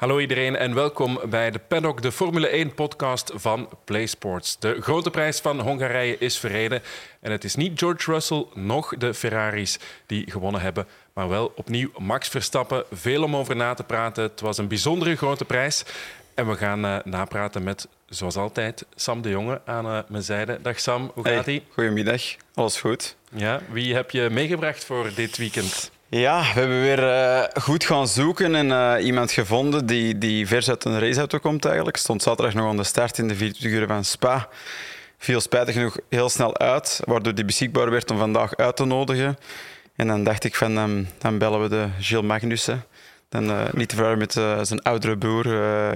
Hallo iedereen en welkom bij de Paddock, de Formule 1-podcast van PlaySports. De grote prijs van Hongarije is verreden en het is niet George Russell noch de Ferraris die gewonnen hebben, maar wel opnieuw Max Verstappen. Veel om over na te praten. Het was een bijzondere grote prijs en we gaan uh, napraten met, zoals altijd, Sam de Jonge aan uh, mijn zijde. Dag Sam, hoe gaat ie? Goedemiddag, alles goed. Ja, wie heb je meegebracht voor dit weekend? Ja, we hebben weer uh, goed gaan zoeken en uh, iemand gevonden die, die vers uit een raceauto komt eigenlijk. Stond zaterdag nog aan de start in de 24 uur van Spa. Viel spijtig genoeg heel snel uit, waardoor die beschikbaar werd om vandaag uit te nodigen. En dan dacht ik van, um, dan bellen we de Gilles Magnussen. Dan uh, niet te verwarren met zijn oudere broer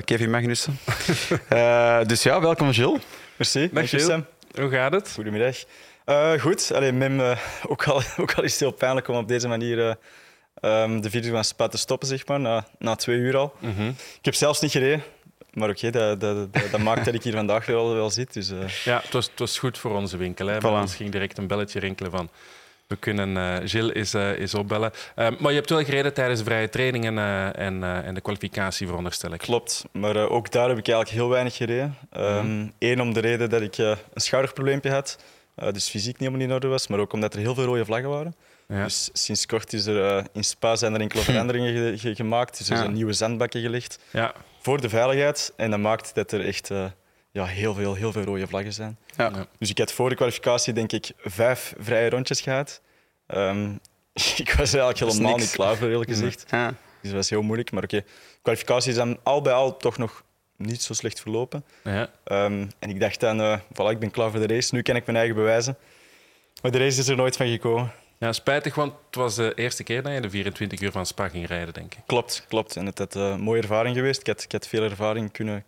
Kevin Magnussen. dus ja, welkom Gilles. Merci. Dag Gilles. Hoe gaat het? Goedemiddag. Uh, goed, Alleen Mim, uh, ook, al, ook al is het heel pijnlijk om op deze manier uh, um, de video van Spa te stoppen, zeg maar, na, na twee uur al. Mm -hmm. Ik heb zelfs niet gereden. Maar oké, okay, dat, dat, dat, dat, maakt dat ik hier vandaag wel, wel zit. Dus, Ja, het was, het was goed voor onze winkel. Hè? Voilà. Ons ging direct een belletje rinkelen van... We kunnen Gilles is, is opbellen. Uh, maar je hebt wel gereden tijdens de vrije training en, en, en de kwalificatie, veronderstel ik. Klopt, maar ook daar heb ik eigenlijk heel weinig gereden. Eén, um, om de reden dat ik een schouderprobleempje had. Uh, dus fysiek niet helemaal in orde was, maar ook omdat er heel veel rode vlaggen waren. Ja. Dus sinds kort is er uh, in Spa zijn er enkele veranderingen ge ge gemaakt. Dus er zijn ja. nieuwe zandbakken gelegd ja. voor de veiligheid. En dat maakt dat er echt uh, ja, heel, veel, heel veel rode vlaggen zijn. Dus ik had voor de kwalificatie denk ik vijf vrije rondjes gehad. Um, ik was er eigenlijk helemaal niet klaar voor, eerlijk gezegd. Dus dat was heel moeilijk. Maar oké, okay. kwalificatie is dan al bij al toch nog niet zo slecht verlopen. Ja. Um, en ik dacht dan, uh, voilà, ik ben klaar voor de race. Nu kan ik mijn eigen bewijzen. Maar de race is er nooit van gekomen. Ja, spijtig, want het was de eerste keer dat je de 24 uur van Spa ging rijden, denk ik. Klopt, klopt. En het had een mooie ervaring geweest. Ik had, ik had veel ervaring kunnen,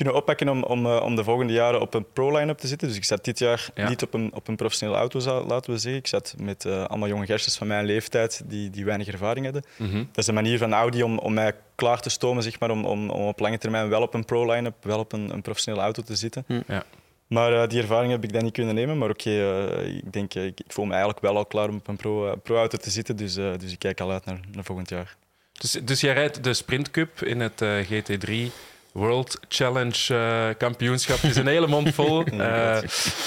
kunnen oppakken om, om, uh, om de volgende jaren op een pro-line-up te zitten. Dus ik zat dit jaar ja. niet op een, op een professionele auto, laten we zeggen. Ik zat met uh, allemaal jonge gastjes van mijn leeftijd die, die weinig ervaring hadden. Mm -hmm. Dat is een manier van Audi om, om mij klaar te stomen, zeg maar, om, om, om op lange termijn wel op een pro-line-up, wel op een, een professionele auto te zitten. Mm. Ja. Maar uh, die ervaring heb ik dan niet kunnen nemen. Maar oké, okay, uh, ik denk, ik, ik, voel me eigenlijk wel al klaar om op een pro-auto pro te zitten. Dus, uh, dus ik kijk al uit naar, naar volgend jaar. Dus, dus jij rijdt de Sprint Cup in het GT3 World Challenge uh, kampioenschap. Het is een hele mond vol. Uh,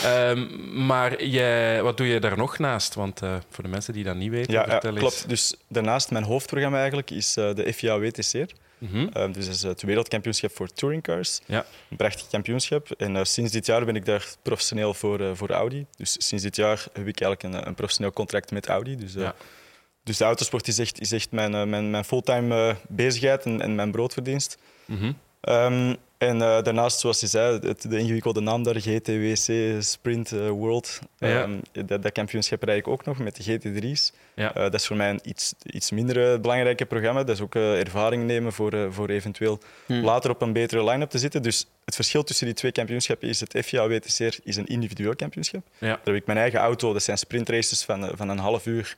um, maar je, wat doe je daar nog naast? Want uh, voor de mensen die dat niet weten, ja, vertel ja, klopt. Dus daarnaast, mijn hoofdprogramma eigenlijk is de FIA WTCR. Mm -hmm. um, dus dat is het wereldkampioenschap voor touringcars. Ja. Een prachtig kampioenschap. En sinds dit jaar ben ik daar professioneel voor, voor Audi. Dus sinds dit jaar heb ik eigenlijk een, een professioneel contract met Audi. Dus, ja. dus de autosport is echt, is echt mijn, mijn, mijn fulltime bezigheid en, en mijn broodverdienst. Mm -hmm. Um, en uh, daarnaast, zoals je zei, het, de ingewikkelde naam daar, GTWC Sprint uh, World. Ja. Um, dat, dat, kampioenschap rijd ik ook nog met de GT3's. Ja. Uh, dat is voor mij een iets, iets minder belangrijke programma. Dat is ook ervaring nemen voor, voor eventueel hmm. later op een betere line-up te zitten. Dus het verschil tussen die twee kampioenschappen is het FIA WTCR is een individueel kampioenschap. Ja. Daar heb ik mijn eigen auto, dat zijn sprintraces van, van een half uur.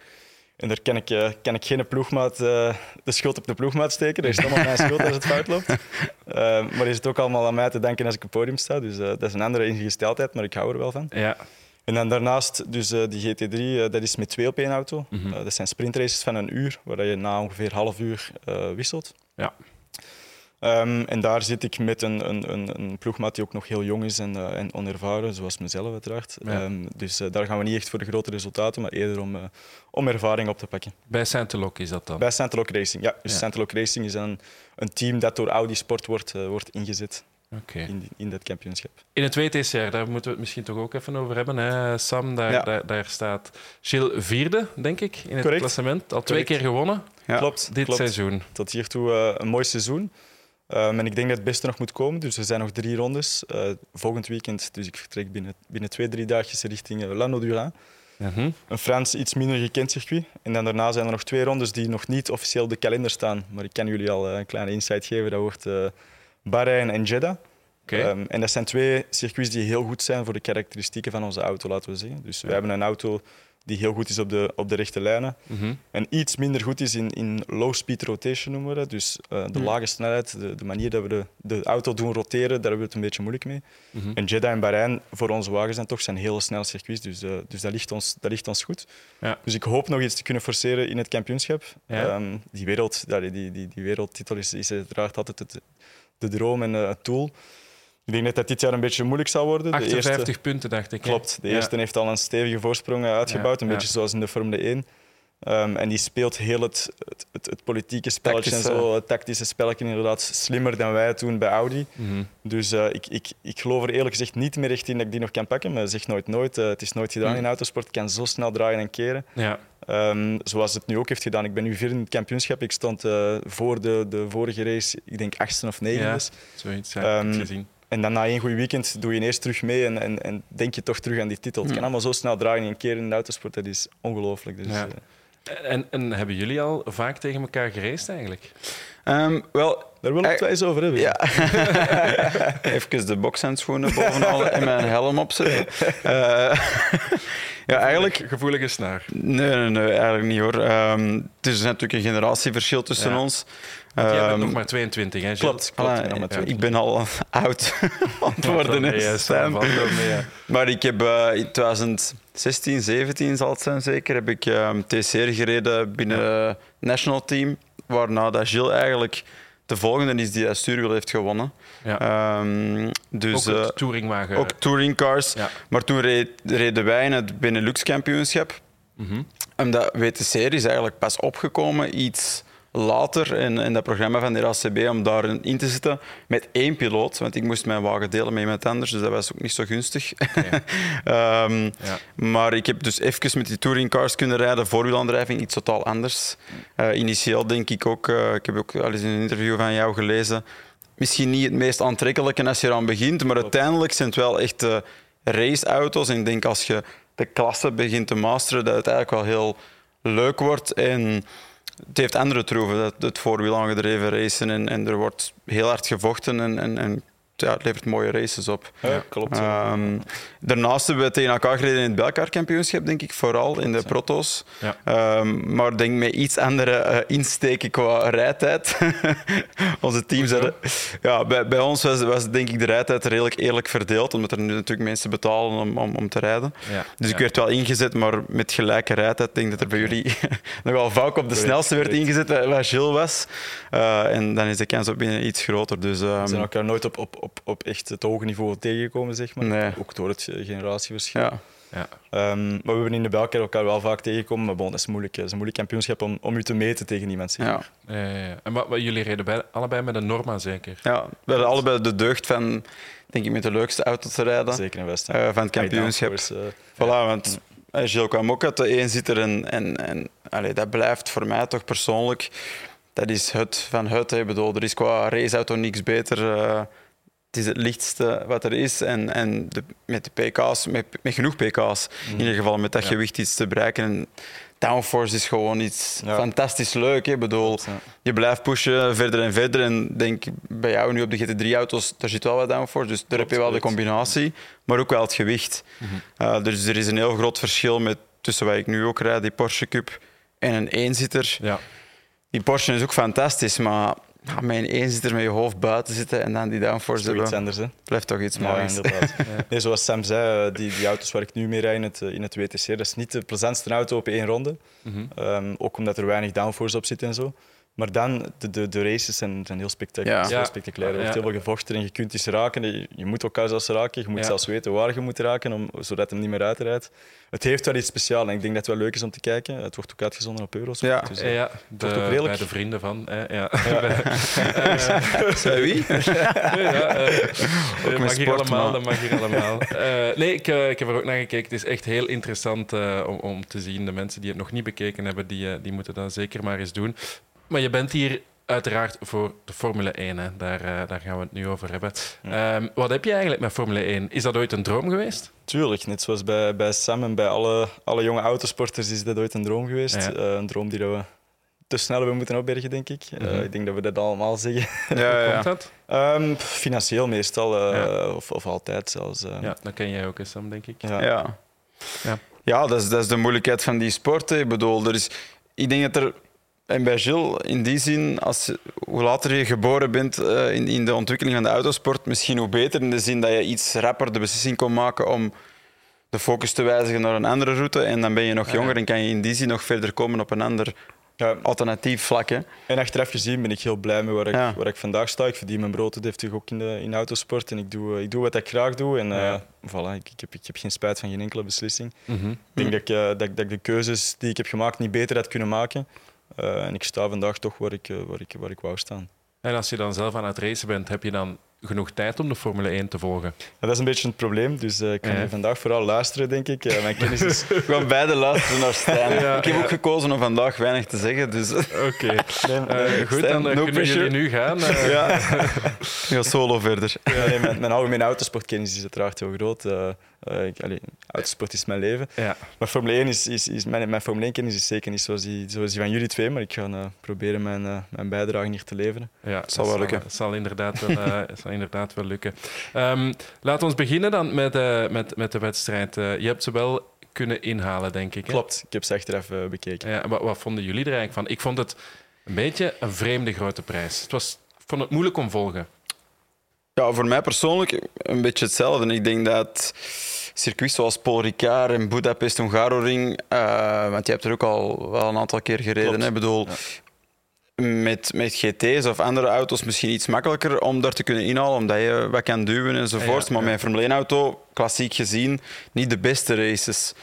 En daar kan ik, uh, kan ik geen ploegmaat, uh, de schuld op de ploegmaat steken. Dat is allemaal mijn schuld als het fout loopt. Uh, maar is het ook allemaal aan mij te danken als ik op het podium sta. Dus dat is een andere ingesteldheid, maar ik hou er wel van. Ja. En dan daarnaast, dus die GT3, dat is met twee op één auto. Mm -hmm. dat zijn sprintraces van een uur, waar je na ongeveer half uur wisselt. Ja. Um, en daar zit ik met een, een, een, een, ploegmaat die ook nog heel jong is en, uh, en onervaren, zoals mezelf uiteraard. Ja. Um, dus uh, daar gaan we niet echt voor de grote resultaten, maar eerder om, uh, om ervaring op te pakken. Bij Santelok is dat dan? Bij Santelok Racing, ja. Dus ja. Santelok Racing is een, een team dat door Audi Sport wordt, wordt ingezet. Okay. In, in dat kampioenschap. In het WTCR, daar moeten we het misschien toch ook even over hebben. Hè? Sam, daar, ja. daar, daar, staat Gilles vierde, denk ik, in het Correct. klassement. Al Correct. twee keer gewonnen. Ja. Klopt. Dit klopt. seizoen. Tot hiertoe een mooi seizoen. Um, en ik denk dat het beste nog moet komen. Dus er zijn nog drie rondes. Uh, volgend weekend, dus ik vertrek binnen, binnen twee, drie dagjes richting uh, Lano Durin. Uh -huh. Een Frans, iets minder gekend circuit. En dan daarna zijn er nog twee rondes die nog niet officieel op de kalender staan. Maar ik kan jullie al een kleine insight geven. Dat wordt Bahrein en Jeddah. Okay. Um, en dat zijn twee circuits die heel goed zijn voor de karakteristieken van onze auto, laten we zeggen. Dus we hebben een auto die heel goed is op de, op de rechte lijnen. Mhm. En iets minder goed is in, in low-speed rotation noemen we dat. Dus eh, de lage snelheid, de, de manier dat we de, de auto doen roteren, daar hebben we het een beetje moeilijk mee. Mhm. En Jeddah en Bahrein voor onze wagens zijn toch zijn hele snelle circuits, dus, eh, dus dat, ligt ons, dat ligt ons goed. Ja. Dus ik hoop nog iets te kunnen forceren in het kampioenschap. Ja. Ehm, die, wereld, die, die, die, wereldtitel is, is uiteraard altijd het, de droom en eh, het doel. Ik denk dat dat dit jaar een beetje moeilijk zal worden. De 58 eerste, punten, dacht ik. hè? klopt, de Ja. eerste heeft al een stevige voorsprong eh, uitgebouwd, een ja. beetje zoals in de Formule 1. Ehm, en die speelt heel het, het, het, het politieke spelletje en zo, het tactische spelletje inderdaad slimmer dan wij toen bij Audi. Mhm. Dus eh, ik, ik, ik geloof er eerlijk gezegd niet meer echt in dat ik die nog kan pakken. Maar zeg nooit nooit. Eh, het is nooit gedaan Hmm. in autosport. Ik kan zo snel draaien en keren. Ja. Ehm, zoals het nu ook heeft gedaan. Ik ben nu vierde in het kampioenschap. Ik stond voor de, de vorige race, ik denk achtste of negende. Ja. Zoiets, ja, het gezien. En dan na één goed weekend doe je ineens terug mee en, en, en denk je toch terug aan die titel. Het kan allemaal zo snel draaien in een keer in de autosport. Dat is ongelooflijk. Dus, Ja. eh, En, en hebben jullie al vaak tegen elkaar geraced eigenlijk? Ehm, wel, daar wil ik het wel eens over hebben. Ja. Even de bokshandschoenen bovenal en mijn helm opzetten. Eh, ja, eigenlijk... Gevoelige snaar. Nee, nee, nee, eigenlijk niet hoor. Ehm, het is natuurlijk een generatieverschil tussen Ja. ons. Want jij bent Ehm, nog maar 22, hè? Gilles? Klopt, ik ben maar ja. twee. ik ben al oud hè, Ja, ja. Maar ik heb eh, in 2016, 17 zal het zijn zeker, heb ik ehm TCR gereden binnen het national team. Waarna dat Gilles eigenlijk de volgende is die dat stuurwiel heeft gewonnen. Ja. Ehm, dus ook eh, touringwagen. ook touringcars. Ja. Maar toen reed, reden wij in het Benelux kampioenschap. Mhm. Omdat WTCR is eigenlijk pas opgekomen iets later in, in dat programma van de RACB om daarin in te zitten met één piloot. Want ik moest mijn wagen delen met iemand anders, dus dat was ook niet zo gunstig. Ehm, Ja. Maar ik heb dus even met die touringcars kunnen rijden, voorwielaandrijving, iets totaal anders. Eh, initieel denk ik ook, eh, ik heb ook al eens in een interview van jou gelezen, misschien niet het meest aantrekkelijke als je eraan begint, maar uiteindelijk zijn het wel echt eh, raceauto's. En ik denk als je de klasse begint te masteren, dat het eigenlijk wel heel leuk wordt. En het heeft andere troeven, dat, het voorwiel aangedreven racen. En, en er wordt heel hard gevochten en, en, en ja, het levert mooie races op. Ja, klopt. Ehm, daarnaast hebben we tegen elkaar gereden in het Belkaar-kampioenschap, denk ik, vooral in de proto's. Ja. Ehm, maar ik denk met iets andere eh, insteken qua rijtijd. Onze teams hadden... Ja, bij, bij ons was, was denk ik de rijtijd redelijk eerlijk verdeeld, omdat er nu natuurlijk mensen betalen om, om, om te rijden. Ja. Dus ik werd wel ingezet, maar met gelijke rijtijd. Ik denk dat er bij jullie nogal vaak op de snelste werd ingezet, waar waar Gilles was. Eh, en dan is de kans op binnen iets groter. Dus, ehm, We zijn elkaar nooit op, op, op, op echt het hoge niveau tegengekomen, zeg maar. Nee. Ook door het eh, generatieverschil. ja. Ja. Ehm, maar we hebben in de België elkaar wel vaak tegengekomen. Maar bon, dat is moeilijk. Het is een moeilijk kampioenschap om, om u te meten tegen iemand. Zeg. Ja. Ja, ja, ja. En wat, wat, jullie reden bij, allebei met een Norma zeker? ja, we hadden allebei de deugd van, denk ik, met de leukste auto te rijden Zeker in West. eh, van het kampioenschap. Downforce, eh, Voilà, want eh, Gilles kwam ook uit de eenzitter en, en, en allee, dat blijft voor mij toch persoonlijk, dat is het van het. Ik bedoel, er is qua raceauto niks beter. Eh, het is het lichtste wat er is en, en de, met de pk's, met, met genoeg pk's, in ieder geval met dat Ja. gewicht iets te bereiken. En downforce is gewoon iets Ja. fantastisch leuk. hè. Ik bedoel, je blijft pushen verder en verder. En denk bij jou nu op de GT3-auto's, daar zit wel wat downforce. Dus daar heb je wel de combinatie, maar ook wel het gewicht. Uh, dus er is een heel groot verschil met, tussen wat ik nu ook rijd, die Porsche Cup, en een eenzitter. Ja. Die Porsche is ook fantastisch, maar ja, met een eenzitter met je hoofd buiten zitten en dan die downforce hebben, anders, hè? blijft toch iets Ja, magisch. inderdaad. Nee, zoals Sam zei, eh, die, die auto's waar ik nu mee rijd in het, eh, in het WTC, dat is niet de plezantste auto op één ronde. Mhm. Ehm, ook omdat er weinig downforce op zit en zo. Maar dan, de, de, de races zijn, zijn heel, spectaculair. Ja. heel spectaculair. Er wordt Ja. heel veel gevochten en je kunt eens raken. Je, je moet elkaar zelfs raken. Je moet Ja. zelfs weten waar je moet raken, om, zodat hem niet meer uitrijdt. Het heeft wel iets speciaals en ik denk dat het wel leuk is om te kijken. Het wordt ook uitgezonden op Eurosport. Ja. Dus, Ja, eh, ja, de, ook redelijk- bij de vrienden van. hè, ja. Bij wie? ja, dat mag hier sport, allemaal, dat mag hier allemaal. Eh, nee, ik, eh, ik heb er ook naar gekeken. Het is echt heel interessant eh, om, om te zien. De mensen die het nog niet bekeken hebben, die, die moeten dat zeker maar eens doen. Maar je bent hier uiteraard voor de Formule 1. Hè. Daar, eh, daar gaan we het nu over hebben. Ehm, wat heb je eigenlijk met Formule 1? Is dat ooit een droom geweest? Tuurlijk, net zoals bij, bij Sam en bij alle, alle jonge autosporters is dat ooit een droom geweest. Ja. Eh, een droom die dat we te snel hebben moeten opbergen, denk ik. Eh, Mhm. ik denk dat we dat allemaal zeggen. Ja, ja, Komt ja. dat? Ehm, financieel meestal, eh, Ja. of, of altijd zelfs. eh. Ja, dat ken jij ook, hè, Sam, denk ik. Ja. ja. Ja, dat is, dat is de moeilijkheid van die sport. hè. Ik bedoel, er is, ik denk dat er... En bij Gilles, in die zin, als, hoe later je geboren bent eh, in, in de ontwikkeling van de autosport, misschien hoe beter. In de zin dat je iets rapper de beslissing kon maken om de focus te wijzigen naar een andere route. En dan ben je nog jonger en kan je in die zin nog verder komen op een ander Ja, alternatief vlak. Hè. En achteraf gezien ben ik heel blij met waar ik, Ja. waar ik vandaag sta. Ik verdien mijn brood deftig ook in de in autosport. En ik doe, eh, ik doe wat ik graag doe. En eh, Ja. voilà, ik, ik, heb, ik heb geen spijt van geen enkele beslissing. Mhm. Ik denk dat ik, dat, dat ik de keuzes die ik heb gemaakt niet beter had kunnen maken. Eh, en ik sta vandaag toch waar ik, eh, waar ik, waar ik wou staan. En als je dan zelf aan het racen bent, heb je dan genoeg tijd om de Formule 1 te volgen? Ja, dat is een beetje het probleem. Dus eh, ik kan Ja. vandaag vooral luisteren, denk ik. Eh, mijn kennis is... Gaan beide luisteren naar Stijn. Ja, ik heb ja. ook gekozen om vandaag weinig te zeggen. Dus Oké. Eh, goed, Stijn, dan eh, no kunnen pressure. jullie nu gaan. Ja, ga solo verder. ja, nee, mijn, mijn algemene autosportkennis is uiteraard heel groot. Ik, allee, autosport is mijn leven. ja. Maar Formule 1 is, is, is mijn, mijn Formule 1 kennis is zeker niet zoals die, zoals die van jullie twee, maar ik ga proberen mijn, mijn bijdrage hier te leveren. Ja, zal dat wel lukken. Het zal inderdaad wel, het zal inderdaad wel lukken. Ehm laten we beginnen dan met, eh, met, met de wedstrijd. Eh, je hebt ze wel kunnen inhalen, denk ik. Hè? Klopt, ik heb ze achteraf eh, bekeken. Ja, wat, wat vonden jullie er eigenlijk van? Ik vond het een beetje een vreemde grote prijs. Het was, ik vond het moeilijk om volgen. Ja, voor mij persoonlijk een beetje hetzelfde. Ik denk dat circuits zoals Paul Ricard en Budapest, Hungaroring, eh want je hebt er ook al wel een aantal keer gereden. Hè? Ik bedoel, met, met GT's of andere auto's misschien iets makkelijker om daar te kunnen inhalen, omdat je wat kan duwen enzovoort. Ja, maar mijn Formule 1-auto, klassiek gezien, niet de beste races.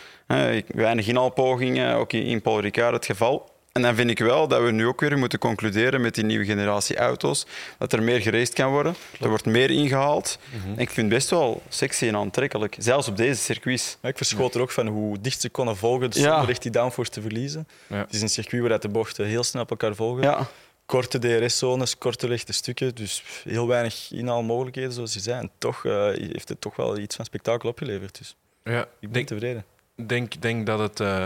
Ik- Weinig inhaalpogingen, ook in, in Paul Ricard het geval. En dan vind ik wel dat we nu ook weer moeten concluderen met die nieuwe generatie auto's, dat er meer geraced kan worden. Er wordt meer ingehaald. Mhm. En ik vind het best wel sexy en aantrekkelijk, zelfs op deze circuits. Ik verschoot er ook van hoe dicht ze konden volgen Ja. zonder echt die downforce te verliezen. Ja. Het is een circuit waar de bochten heel snel op elkaar volgen. Ja, Korte DRS-zones, korte lichte stukken, dus heel weinig inhaalmogelijkheden, zoals je zei. En toch eh, heeft het toch wel iets van spektakel opgeleverd. Dus Ja, ik ben denk, tevreden. Denk, denk dat het, eh,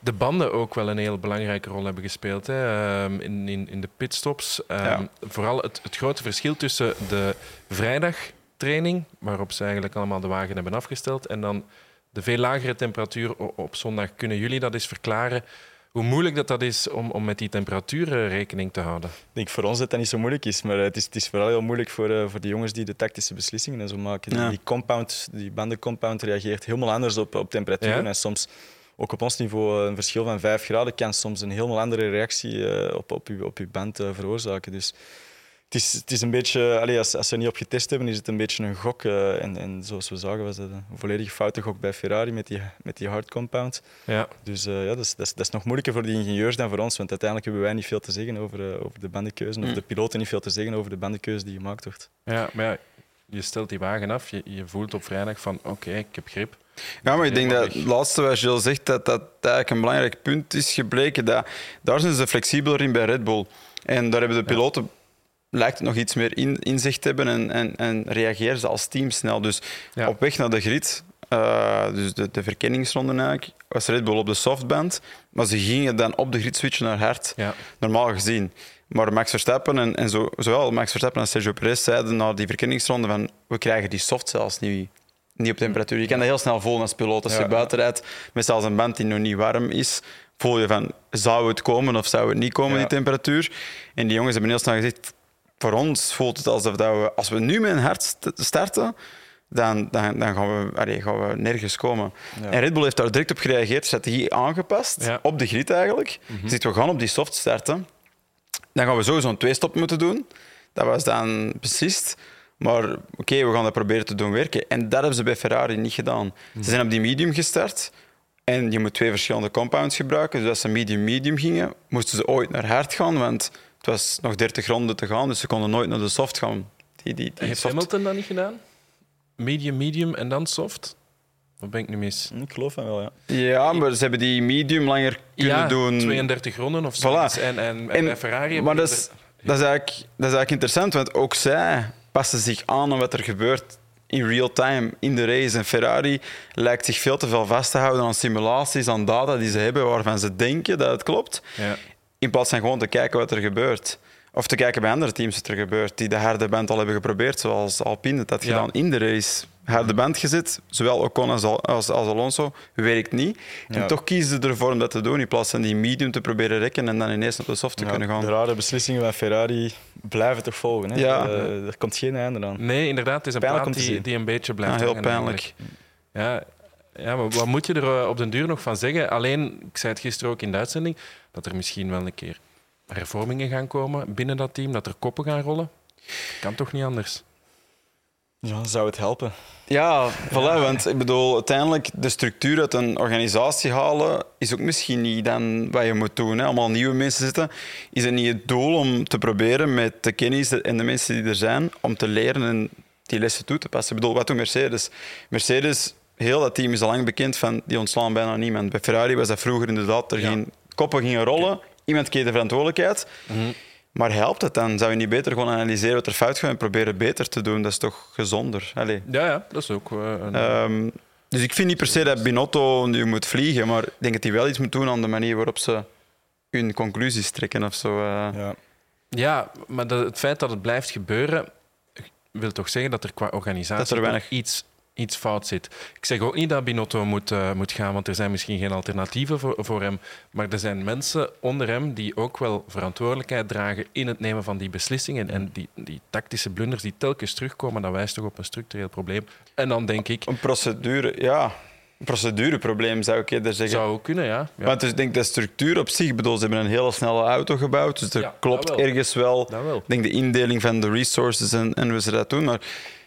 de banden ook wel een heel belangrijke rol hebben gespeeld hè. Ehm, in, in, in de pitstops. Ehm, Ja. Vooral het, het grote verschil tussen de vrijdagtraining, waarop ze eigenlijk allemaal de wagen hebben afgesteld, en dan de veel lagere temperatuur op zondag. Kunnen jullie dat eens verklaren? Hoe moeilijk dat, dat is om, om met die temperaturen rekening te houden? Ik denk voor ons dat dat niet zo moeilijk is, maar het is, het is vooral heel moeilijk voor, eh, voor de jongens die de tactische beslissingen en zo maken. Die, Ja. die compound, die bandencompound reageert helemaal anders op, op temperaturen. Ja? En soms, ook op ons niveau, een verschil van 5 graden kan soms een helemaal andere reactie eh, op, op, uw, op uw band eh, veroorzaken. Dus het is, het is een beetje, allee, als, als ze er niet op getest hebben, is het een beetje een gok. eh, en, en zoals we zagen, was dat een volledig foute gok bij Ferrari met die, met die hard compound. Ja, Dus eh, ja, dat, is, dat, is, dat is nog moeilijker voor die ingenieurs dan voor ons, want uiteindelijk hebben wij niet veel te zeggen over, eh, over de bandenkeuze, of Mm. de piloten niet veel te zeggen over de bandenkeuze die gemaakt wordt. ja maar ja, je stelt die wagen af, je, je voelt op vrijdag van oké, ik heb grip. Ja, maar ik denk dat het laatste wat Gilles zegt, dat dat eigenlijk een belangrijk punt is gebleken. Dat, daar zijn ze flexibeler in bij Red Bull. En daar hebben de piloten, lijkt het nog iets meer in, inzicht te hebben en, en, en reageren ze als team snel. Dus Ja. op weg naar de grid, eh, dus de, de verkenningsronde eigenlijk, was Red Bull op de softband. Maar ze gingen dan op de grid switchen naar hard, Ja, normaal gezien. Maar Max Verstappen en, en zo, zowel Max Verstappen als Sergio Perez zeiden na die verkenningsronde van we krijgen die soft zelfs niet, niet op temperatuur. Je kan dat heel snel voelen als piloot. Als Ja. je buiten rijdt met zelfs een band die nog niet warm is, voel je van zou het komen of zou het niet komen, die temperatuur. En die jongens hebben heel snel gezegd, voor ons voelt het alsof dat we, als we nu met een hart st- starten, dan, dan, dan gaan, we, allee, gaan we nergens komen. Ja. En Red Bull heeft daar direct op gereageerd, strategie aangepast, Ja. op de grid eigenlijk. Mhm. Zegt, we gaan op die soft starten. Dan gaan we sowieso een twee-stop moeten doen. Dat was dan beslist. Maar oké, we gaan dat proberen te doen werken. En dat hebben ze bij Ferrari niet gedaan. Ze zijn op die medium gestart. En je moet twee verschillende compounds gebruiken. Dus als ze medium-medium gingen, moesten ze ooit naar hard gaan. Want het was nog 30 ronden te gaan. Dus ze konden nooit naar de soft gaan. Die, die, die heeft soft- Hamilton dat niet gedaan? Medium, medium en dan soft? Wat ben ik nu mis? Ik geloof van wel, ja. Ja, maar ze hebben die medium langer kunnen ja, doen. 32 ronden of zo. Voilà. En, en, En- Ferrari... hebben Maar dat is, dat, is eigenlijk, dat is eigenlijk interessant, want ook zij passen zich aan aan wat er gebeurt in real time in de race. En Ferrari lijkt zich veel te veel vast te houden aan simulaties, aan data die ze hebben waarvan ze denken dat het klopt, Ja. In plaats van gewoon te kijken wat er gebeurt. Of te kijken bij andere teams wat er gebeurt, die de harde band al hebben geprobeerd, zoals Alpine dat had Ja. gedaan in de race. Harde band gezet, zowel Ocon als, Al- als, als Alonso, werkt niet. En Ja. toch kiezen ze ervoor om dat te doen, in plaats van die medium te proberen rekken en dan ineens op de soft te Ja, kunnen gaan. De rare beslissingen van Ferrari blijven toch volgen. Hè? Ja. Eh, er komt geen einde aan. Nee, inderdaad. Het is een Pijnlijk plaat die, die een beetje blijft Ja, heel hangen pijnlijk. Ja, ja, maar wat moet je er eh, op den duur nog van zeggen? Alleen, ik zei het gisteren ook in de uitzending, dat er misschien wel een keer hervormingen gaan komen binnen dat team, dat er koppen gaan rollen. Kan toch niet anders? Ja, zou het helpen? Ja, voilà, want ik bedoel, uiteindelijk de structuur uit een organisatie halen is ook misschien niet dan wat je moet doen. Hè. Allemaal nieuwe mensen zitten. Is het niet het doel om te proberen met de kennis en de mensen die er zijn, om te leren en die lessen toe te passen? Ik bedoel, wat doet Mercedes? Mercedes, heel dat team is al lang bekend van, die ontslaan bijna niemand. Bij Ferrari was dat vroeger inderdaad, er Ja. geen koppen gingen rollen, iemand kreeg de verantwoordelijkheid. Maar helpt het dan? Zou je niet beter gewoon analyseren wat er fout gaat en proberen beter te doen? Dat is toch gezonder? Allee. Ja, ja dat is ook eh, een... Ehm, dus ik vind niet per se dat Binotto nu moet vliegen, maar ik denk dat hij wel iets moet doen aan de manier waarop ze hun conclusies trekken of zo. eh. Ja. Ja, maar dat, het feit dat het blijft gebeuren, wil toch zeggen dat er qua organisatie Dat er weinig- iets, iets fout zit. Ik zeg ook niet dat Binotto moet, eh, moet gaan, want er zijn misschien geen alternatieven voor, voor hem. Maar er zijn mensen onder hem die ook wel verantwoordelijkheid dragen in het nemen van die beslissingen. En die, die tactische blunders die telkens terugkomen, dat wijst toch op een structureel probleem. En dan denk ik, Een procedure, ja, procedureprobleem zou ik eerder zeggen. zou ook kunnen, ja. ja Want dus, ik denk de structuur op zich, bedoel, ze hebben een hele snelle auto gebouwd, dus er Ja, klopt wel. ergens wel. Ik denk de indeling van de resources en, en hoe ze dat doen. Maar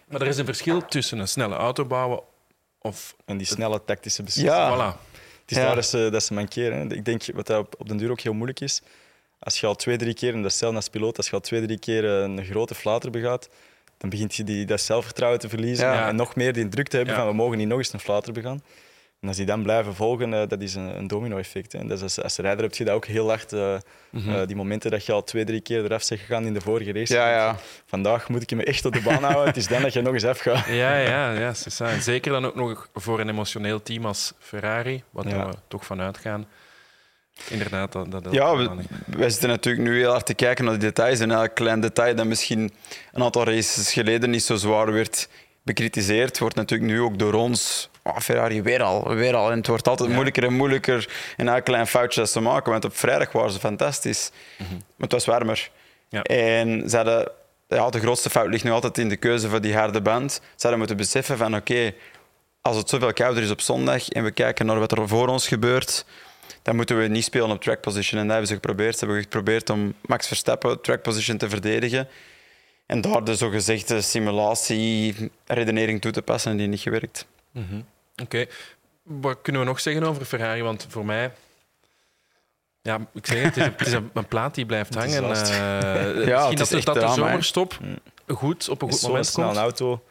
Maar er is een verschil tussen een snelle auto bouwen of... En die snelle tactische beslissingen. ja, Voilà. Het is Ja. daar dat ze, dat ze mankeren. hè. Ik denk wat dat op, op den duur ook heel moeilijk is. Als je al twee, drie keer, en dat is zelf als piloot, als je al twee, drie keer een grote flater begaat, dan begint je die, dat zelfvertrouwen te verliezen. Ja. En nog meer die druk te hebben Ja. van we mogen niet nog eens een flater begaan. En als die dan blijven volgen, eh, dat is een, een domino-effect. hè. En dat is als, als rijder heb je dat ook heel hard. eh, Mhm. eh, die momenten dat je al twee, drie keer eraf bent gegaan in de vorige race. ja, ja. Vandaag moet ik me echt op de baan houden. Het is dan dat je nog eens afgaat. Ja, ja, ja. En zeker dan ook nog voor een emotioneel team als Ferrari, wat Ja. we toch vanuit gaan. Inderdaad, dat, dat, Ja, we, wij zitten natuurlijk nu heel hard te kijken naar de details. En elk klein detail dat misschien een aantal races geleden niet zo zwaar werd bekritiseerd, wordt natuurlijk nu ook door ons. Oh, Ferrari weer al, weer al. En het wordt altijd Ja. moeilijker en moeilijker. En elk klein foutje dat ze maken. Want op vrijdag waren ze fantastisch. Maar het was warmer. Ja. En ze hadden, ja, de grootste fout ligt nu altijd in de keuze van die harde band. Ze hadden moeten beseffen van oké, als het zoveel kouder is op zondag en we kijken naar wat er voor ons gebeurt, dan moeten we niet spelen op track position. En dat hebben ze geprobeerd. Ze hebben geprobeerd om Max Verstappen track position te verdedigen. En daar de zogezegde simulatie-redenering toe te passen en die niet gewerkt. Mhm. Oké. Wat kunnen we nog zeggen over Ferrari? Want voor mij... Ja, ik zeg het, het is, een, het is een, een plaat die blijft hangen. Eh, het misschien is dat, dat de zomerstop goed op een Met goed zo'n moment snelle komt. auto.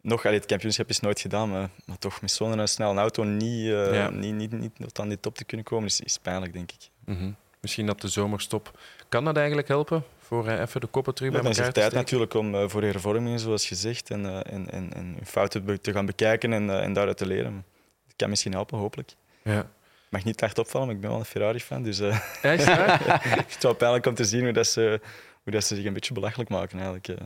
Nog, allee, het kampioenschap is nooit gedaan, maar, maar toch met zo'n snelle auto niet, eh, Ja. niet, niet, niet tot aan die top te kunnen komen, is, is pijnlijk, denk ik. Mhm. Misschien dat de zomerstop... Kan dat eigenlijk helpen? Voor eh, even de koppen terug Ja, bij elkaar te tijd natuurlijk om eh, voor hervormingen, zoals gezegd, en, eh, en, en, en hun fouten te gaan bekijken en, eh, en daaruit te leren. Dat kan misschien helpen, hopelijk. Ja. Ik mag niet hard opvallen, maar ik ben wel een Ferrari-fan, dus eh Ja, is het waar? het is wel pijnlijk om te zien hoe, dat ze, hoe dat ze zich een beetje belachelijk maken. Eigenlijk. eh.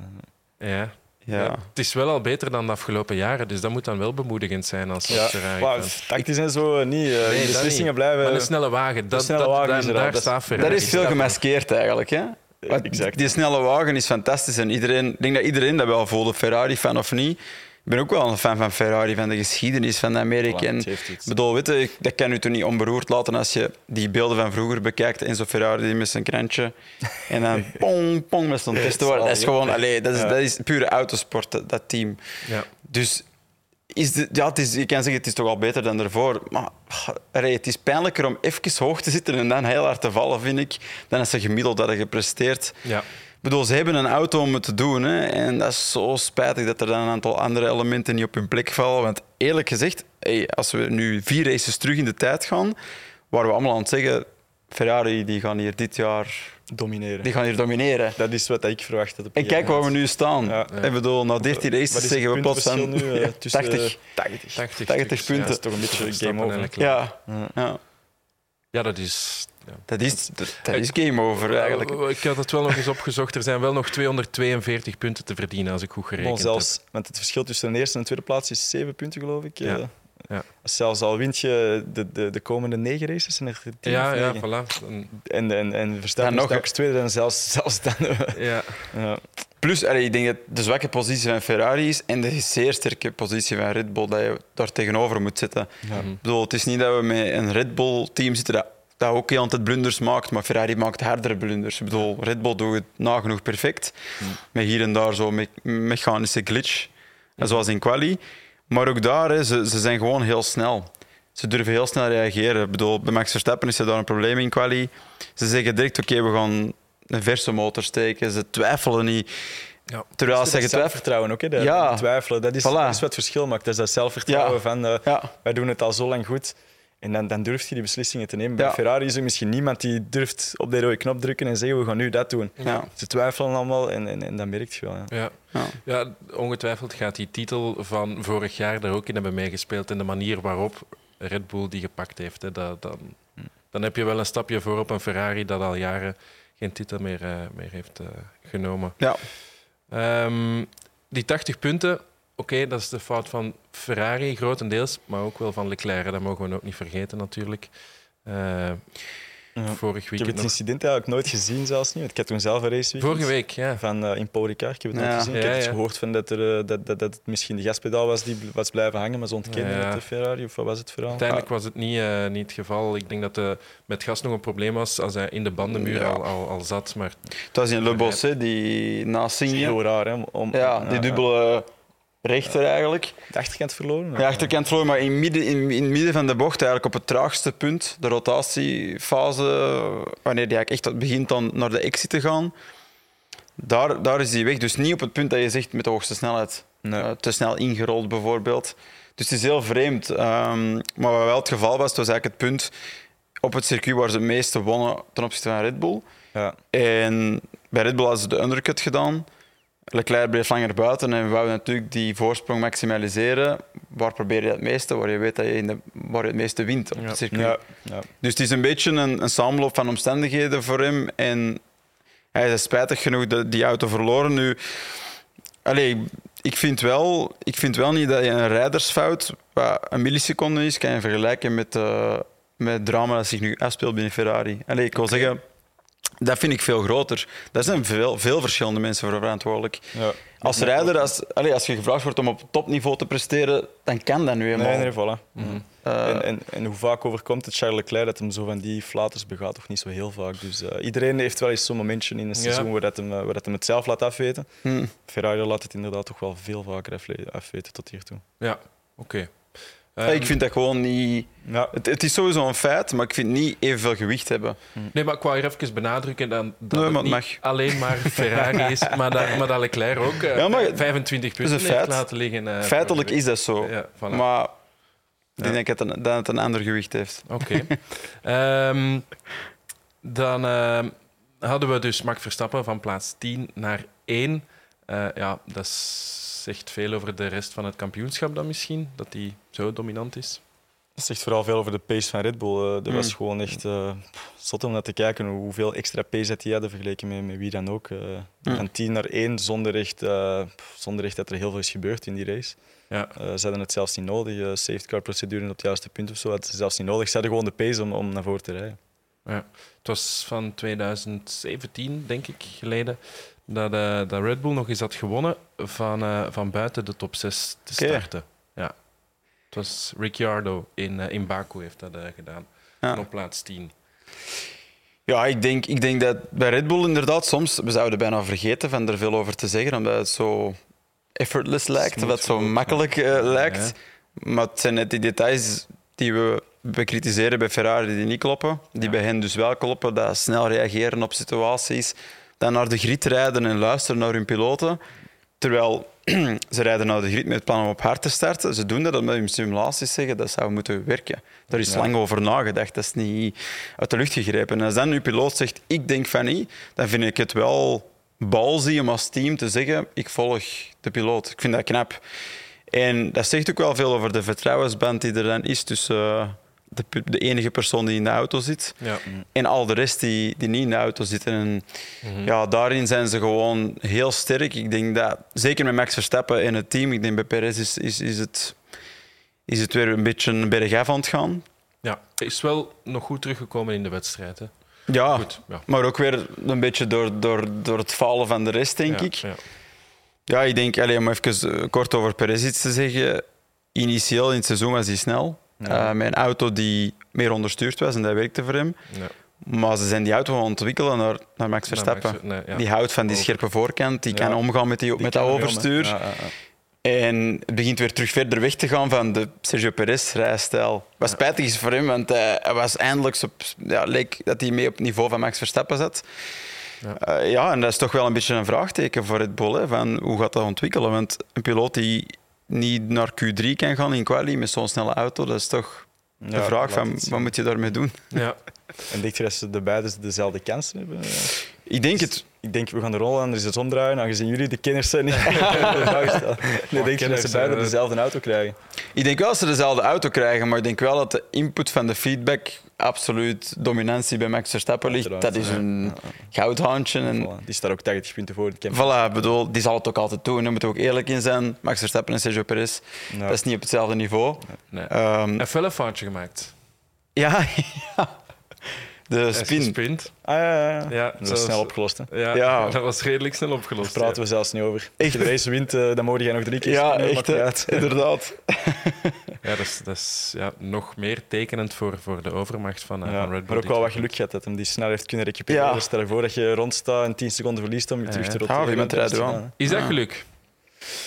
ja. Ja. Ja, Het is wel al beter dan de afgelopen jaren, dus dat moet dan wel bemoedigend zijn als Ja, Ferrari. maar tactisch en zo niet. eh, Nee, dat beslissingen niet. blijven. Maar een snelle wagen, dat, snelle dat, wagen is daar dat is- staat Ferrari. Dat is veel gemaskeerd eigenlijk. Hè? Eh, exact. Die snelle wagen is fantastisch. En iedereen, ik denk dat iedereen dat wel voelde, Ferrari-fan of niet. Ik ben ook wel een fan van Ferrari, van de geschiedenis van Amerika. Voilà, En bedoel, weet je, ik- dat kan je toch niet onberoerd laten als je die beelden van vroeger bekijkt. Enzo Ferrari met zijn krantje. En dan pong, pong met zo'n testen. Dat is gewoon, allee, dat, is, Ja. dat is pure autosport, dat, dat team. Ja. Dus is de, ja, het is, je kan zeggen het is toch al beter dan ervoor. Maar allee, het is pijnlijker om even hoog te zitten en dan heel hard te vallen, vind ik, dan als ze gemiddeld hadden gepresteerd. Ja. Ik bedoel, ze hebben een auto om het te doen. Hè, en dat is zo spijtig dat er dan een aantal andere elementen niet op hun plek vallen. Want eerlijk gezegd, hey, als we nu vier races terug in de tijd gaan, waren we allemaal aan het zeggen, Ferrari die gaan hier dit jaar Domineren. die gaan hier domineren. Dat is wat ik verwacht had. En kijk waar we nu staan. Ja. Ik bedoel, na 13 Wat races zeggen we plots puntenverschil nu, eh, tussen, 80. eh, 80. 80, 80 stuks, punten. Dat is toch een beetje game over. Ja, ja. Ja, dat is... Ja. Dat is, dat, is game over eigenlijk. Ik had het wel nog eens opgezocht. Er zijn wel nog 242 punten te verdienen als ik goed gerekend Bon, zelfs, heb. Want het verschil tussen de eerste en de tweede plaats is 7 punten, geloof ik. Ja. Ja. Zelfs al wint je de, de, de komende negen races, zijn er tien Ja, of ja, voilà. Dan- En, en, en Verstappen Ja, is nog- telkens tweede en zelfs, zelfs dan... ja. ja. Plus, allee, ik denk dat de zwakke positie van Ferrari is en de zeer sterke positie van Red Bull dat je daar tegenover moet zetten. Ja. Ik bedoel, het is niet dat we met een Red Bull-team zitten dat, dat ook heel altijd blunders maakt, maar Ferrari maakt hardere blunders. Ik bedoel, Red Bull doet het nagenoeg perfect, met hier en daar zo'n me- mechanische glitch, en zoals in quali. Maar ook daar, hè, ze, ze zijn gewoon heel snel. Ze durven heel snel reageren. Ik bedoel, bij Max Verstappen is er daar een probleem in quali. Ze zeggen direct, oké, we gaan een verse motor steken. Ze twijfelen niet. Ja. Terwijl ze getwijfeld... zelfvertrouwen ook, hè, dat Ja. twijfelen. Dat is, Voilà. is wat het verschil maakt. Dat is dat zelfvertrouwen Ja. van eh, Ja. wij doen het al zo lang goed. En dan, dan durf je die beslissingen te nemen. Bij. Ferrari is er misschien niemand die durft op de rode knop drukken en zeggen we gaan nu dat doen. Ja. Ze twijfelen allemaal en, en, en dat merk je wel. Ja. Ja. Ja. ja, ongetwijfeld gaat die titel van vorig jaar daar ook in hebben meegespeeld. En de manier waarop Red Bull die gepakt heeft. Hè, dat, dan, dan heb je wel een stapje voor op een Ferrari dat al jaren geen titel meer, eh, meer heeft eh, genomen. Ja. Ehm, die 80 punten, oké, dat is de fout van Ferrari grotendeels, maar ook wel van Leclerc. Dat mogen we ook niet vergeten natuurlijk. Eh, Ja. Vorig Ik heb weekend het nog. incident eigenlijk nooit gezien, zelfs niet. Ik had toen zelf een race weekend Vorige week, ja. van eh, in Paul Ricard. Ik heb het nooit Ja. gezien. Ik Ja, heb iets ja. gehoord van dat, er, eh, dat, dat, dat het misschien de gaspedaal was die was blijven hangen, maar ze ontkenden Ja. het de Ferrari. Of wat was het verhaal? Uiteindelijk was het niet, eh, niet het geval. Ik denk dat de, met gas nog een probleem was als hij in de bandenmuur Ja. al, al, al zat. Maar Het was in Le Bossé, die is Signe. heel raar, hè? Om, Ja, die dubbele rechter eigenlijk. De achterkant verloren? De achterkant verloren, maar in, midden, in, in het midden van de bocht, eigenlijk op het traagste punt, de rotatiefase, wanneer die eigenlijk echt begint dan naar de exit te gaan, daar, daar is hij weg. Dus niet op het punt dat je zegt met de hoogste snelheid. Nee. Eh, te snel ingerold bijvoorbeeld. Dus het is heel vreemd. Ehm, maar wat wel het geval was, was eigenlijk het punt op het circuit waar ze het meeste wonnen ten opzichte van Red Bull. Ja. En bij Red Bull hadden ze de undercut gedaan. Leclerc bleef langer buiten en we wouden natuurlijk die voorsprong maximaliseren. Waar probeer je het meeste? Waar je weet dat je, in de, waar je het meeste wint op Ja. het circuit. Ja. Ja. Dus het is een beetje een, een samenloop van omstandigheden voor hem. En hij is spijtig genoeg de, die auto verloren. Nu, allee, ik, vind wel, ik vind wel niet dat je een rijdersfout, wat een milliseconde is, kan je vergelijken met, eh, met het drama dat zich nu afspeelt binnen Ferrari. Allee, ik wil zeggen, dat vind ik veel groter. Daar zijn veel, veel verschillende mensen voor verantwoordelijk. Ja. Als rijder, als, allee, als je gevraagd wordt om op topniveau te presteren, dan kan dat nu eenmaal. Nee, nee, voilà. Eh, En, en, en hoe vaak overkomt het Charles Leclerc dat hem zo van die flaters begaat? Toch niet zo heel vaak. Dus eh, iedereen heeft wel eens zo'n momentje in een seizoen waar, dat hem, eh, waar dat hem het zelf laat afweten. hm. Ferrari laat het inderdaad toch wel veel vaker afweten tot hiertoe. ja, oké. Ehm, ik vind dat gewoon niet... Ja, Het, het is sowieso een feit, maar ik vind het niet evenveel gewicht hebben. Nee, maar ik wou hier even benadrukken dan, dat Nee, maar niet mag. alleen maar Ferrari is, maar dat, maar dat Leclerc ook eh, Ja, maar 25 is punten een heeft feit. laten liggen. eh, Feitelijk is dat zo. Ja, voilà. Maar ik denk dat het, een, dat het een ander gewicht heeft. Oké. Ehm, dan ehm, hadden we dus Max Verstappen van plaats 10 naar 1. Eh, ja, dat zegt veel over de rest van het kampioenschap dan misschien, dat hij zo dominant is. dat zegt vooral veel over de pace van Red Bull. Eh, dat Mm. was gewoon echt eh, pff, zot om naar te kijken hoe- hoeveel extra pace dat die hadden vergeleken met, met wie dan ook. eh, Mm. Van 10 naar 1 zonder echt, eh, zonder echt dat er heel veel is gebeurd in die race. Ja, Eh, ze hadden het zelfs niet nodig. eh safety car procedure op het juiste punt of zo hadden ze zelfs niet nodig. Ze hadden gewoon de pace om, om naar voren te rijden. ja. Het was van 2017, denk ik, geleden, dat, eh, dat Red Bull nog eens had gewonnen van, eh, van buiten de top 6 te starten. Ja. Het was Ricciardo in, eh, in Baku heeft dat gedaan. Ja. Op plaats 10. Ja, ik denk, ik denk dat bij Red Bull inderdaad soms... We zouden bijna vergeten van er veel over te zeggen, omdat het zo effortless lijkt, dat het zo makkelijk lijkt. Ja. Maar het zijn net die details die we bekritiseren bij Ferrari die niet kloppen. Die Ja. bij hen dus wel kloppen. Dat snel reageren op situaties. Dan naar de grid rijden en luisteren naar hun piloten. Terwijl ze rijden naar de grid met het plan om op hard te starten. Ze doen dat omdat hun simulaties zeggen dat zou moeten werken. Daar is Ja. lang over nagedacht. Dat is niet uit de lucht gegrepen. En als dan uw piloot zegt, ik denk van niet, dan vind ik het wel balzie om als team te zeggen, ik volg de piloot. Ik vind dat knap. En dat zegt ook wel veel over de vertrouwensband die er dan is tussen, eh, de, de enige persoon die in de auto zit. Ja. En al de rest die, die niet in de auto zitten. En Mhm. ja, daarin zijn ze gewoon heel sterk. Ik denk dat, zeker met Max Verstappen en het team, ik denk bij Perez is, is, is, het, is het weer een beetje een bergaf aan het gaan. ja, hij is wel nog goed teruggekomen in de wedstrijd. Hè. Ja, Goed, ja. maar ook weer een beetje door, door, door het falen van de rest, denk Ja, ik. ja. Ja, ik denk, allez, om even eh, kort over Perez iets te zeggen. Initieel in het seizoen was hij snel. Ja. Eh, met een auto die meer onderstuurd was en dat werkte voor hem. Ja. Maar ze zijn die auto aan het ontwikkelen naar, naar Max Verstappen. Max- nee, ja. Die houdt van die scherpe voorkant, die kan omgaan met, die, Die met dat er overstuur. En het begint weer terug verder weg te gaan van de Sergio Perez-rijstijl. Wat spijtig is voor hem, want hij, hij was eindelijk op, ja, leek dat hij mee op het niveau van Max Verstappen zat. Ja. Ja. ja, en dat is toch wel een beetje een vraagteken voor Bull. Hè, van hoe gaat dat ontwikkelen? Want een piloot die niet naar Q3 kan gaan in quali met zo'n snelle auto, dat is toch de Ja, vraag van wat moet je daarmee doen? Ja. En denk je dat ze de beide dezelfde kansen hebben? Ik denk het. Ik denk, we gaan de rol anders eens omdraaien, aangezien jullie de kenners zijn. stellen. Nee, denk je dat ze beide eh, dezelfde auto krijgen? Ik denk wel dat ze dezelfde auto krijgen, maar ik denk wel dat de input van de feedback absoluut dominantie bij Max Verstappen ligt. Dat is ja. een goudhaantje. En Voilà, Die staat ook 80 punten voor. Voilà, bedoel, die zal het ook altijd doen. Daar moeten we ook eerlijk in zijn. Max Verstappen en Sergio Perez, dat is niet op hetzelfde niveau. Nee. Ehm, Een felle foutje gemaakt. ja, ja. De spin. gesprint. Ah, ja, ja. Ja, dat is snel opgelost. Hè. Ja, Ja. dat was redelijk snel opgelost. Daar praten we zelfs niet over. Echt? Als je de race wint, eh, dan mogen jij nog drie keer Ja, spinnen, echt, uit. inderdaad. Ja, dat is, dat is ja, nog meer tekenend voor, voor de overmacht van, eh, Ja, van Red Bull. maar ook wel wat geluk gehad dat hem die snel heeft kunnen recupereren. Ja. Stel je voor dat je rondstaat en 10 seconden verliest om je terug te ja. roteren. Ja, wie met Dat is dat Ah. geluk?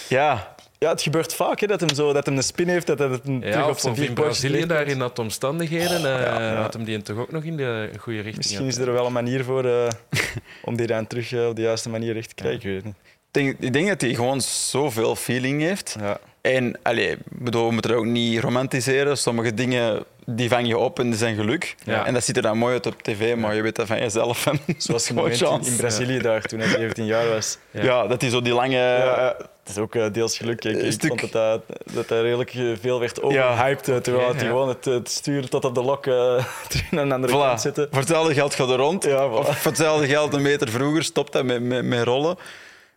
Ja. Ja, het gebeurt vaak hè, dat, hem zo, dat hem een spin heeft, dat hij het een terug Ja, op of, zijn vier in Brazilië daar in dat omstandigheden eh, ja, ja. had hem die toch ook nog in de goede richting. Misschien is er wel een manier voor eh, om die dan terug eh, op de juiste manier recht te krijgen. Ik weet niet. denk, ik denk dat hij gewoon zoveel feeling heeft. Ja. En allee, ik bedoel, we moeten het ook niet romantiseren. Sommige dingen die vang je op en die zijn geluk. Ja. En dat ziet er dan mooi uit op tv, maar je weet dat van jezelf. Zoals moment in, in Brazilië daar, toen hij 17 jaar was. Ja. Dat hij zo die lange... Ja, het is ook eh, deels geluk. Ik, ik vond dat dat, dat hij redelijk eh, veel werd overhyped, eh, terwijl hij ja. gewoon het, het stuur tot op de lok eh terug naar een andere Voilà. kant zitten. Voor hetzelfde geld gaat er rond. Ja, voilà. Of voor hetzelfde geld een meter vroeger stopt dat met, met, met rollen.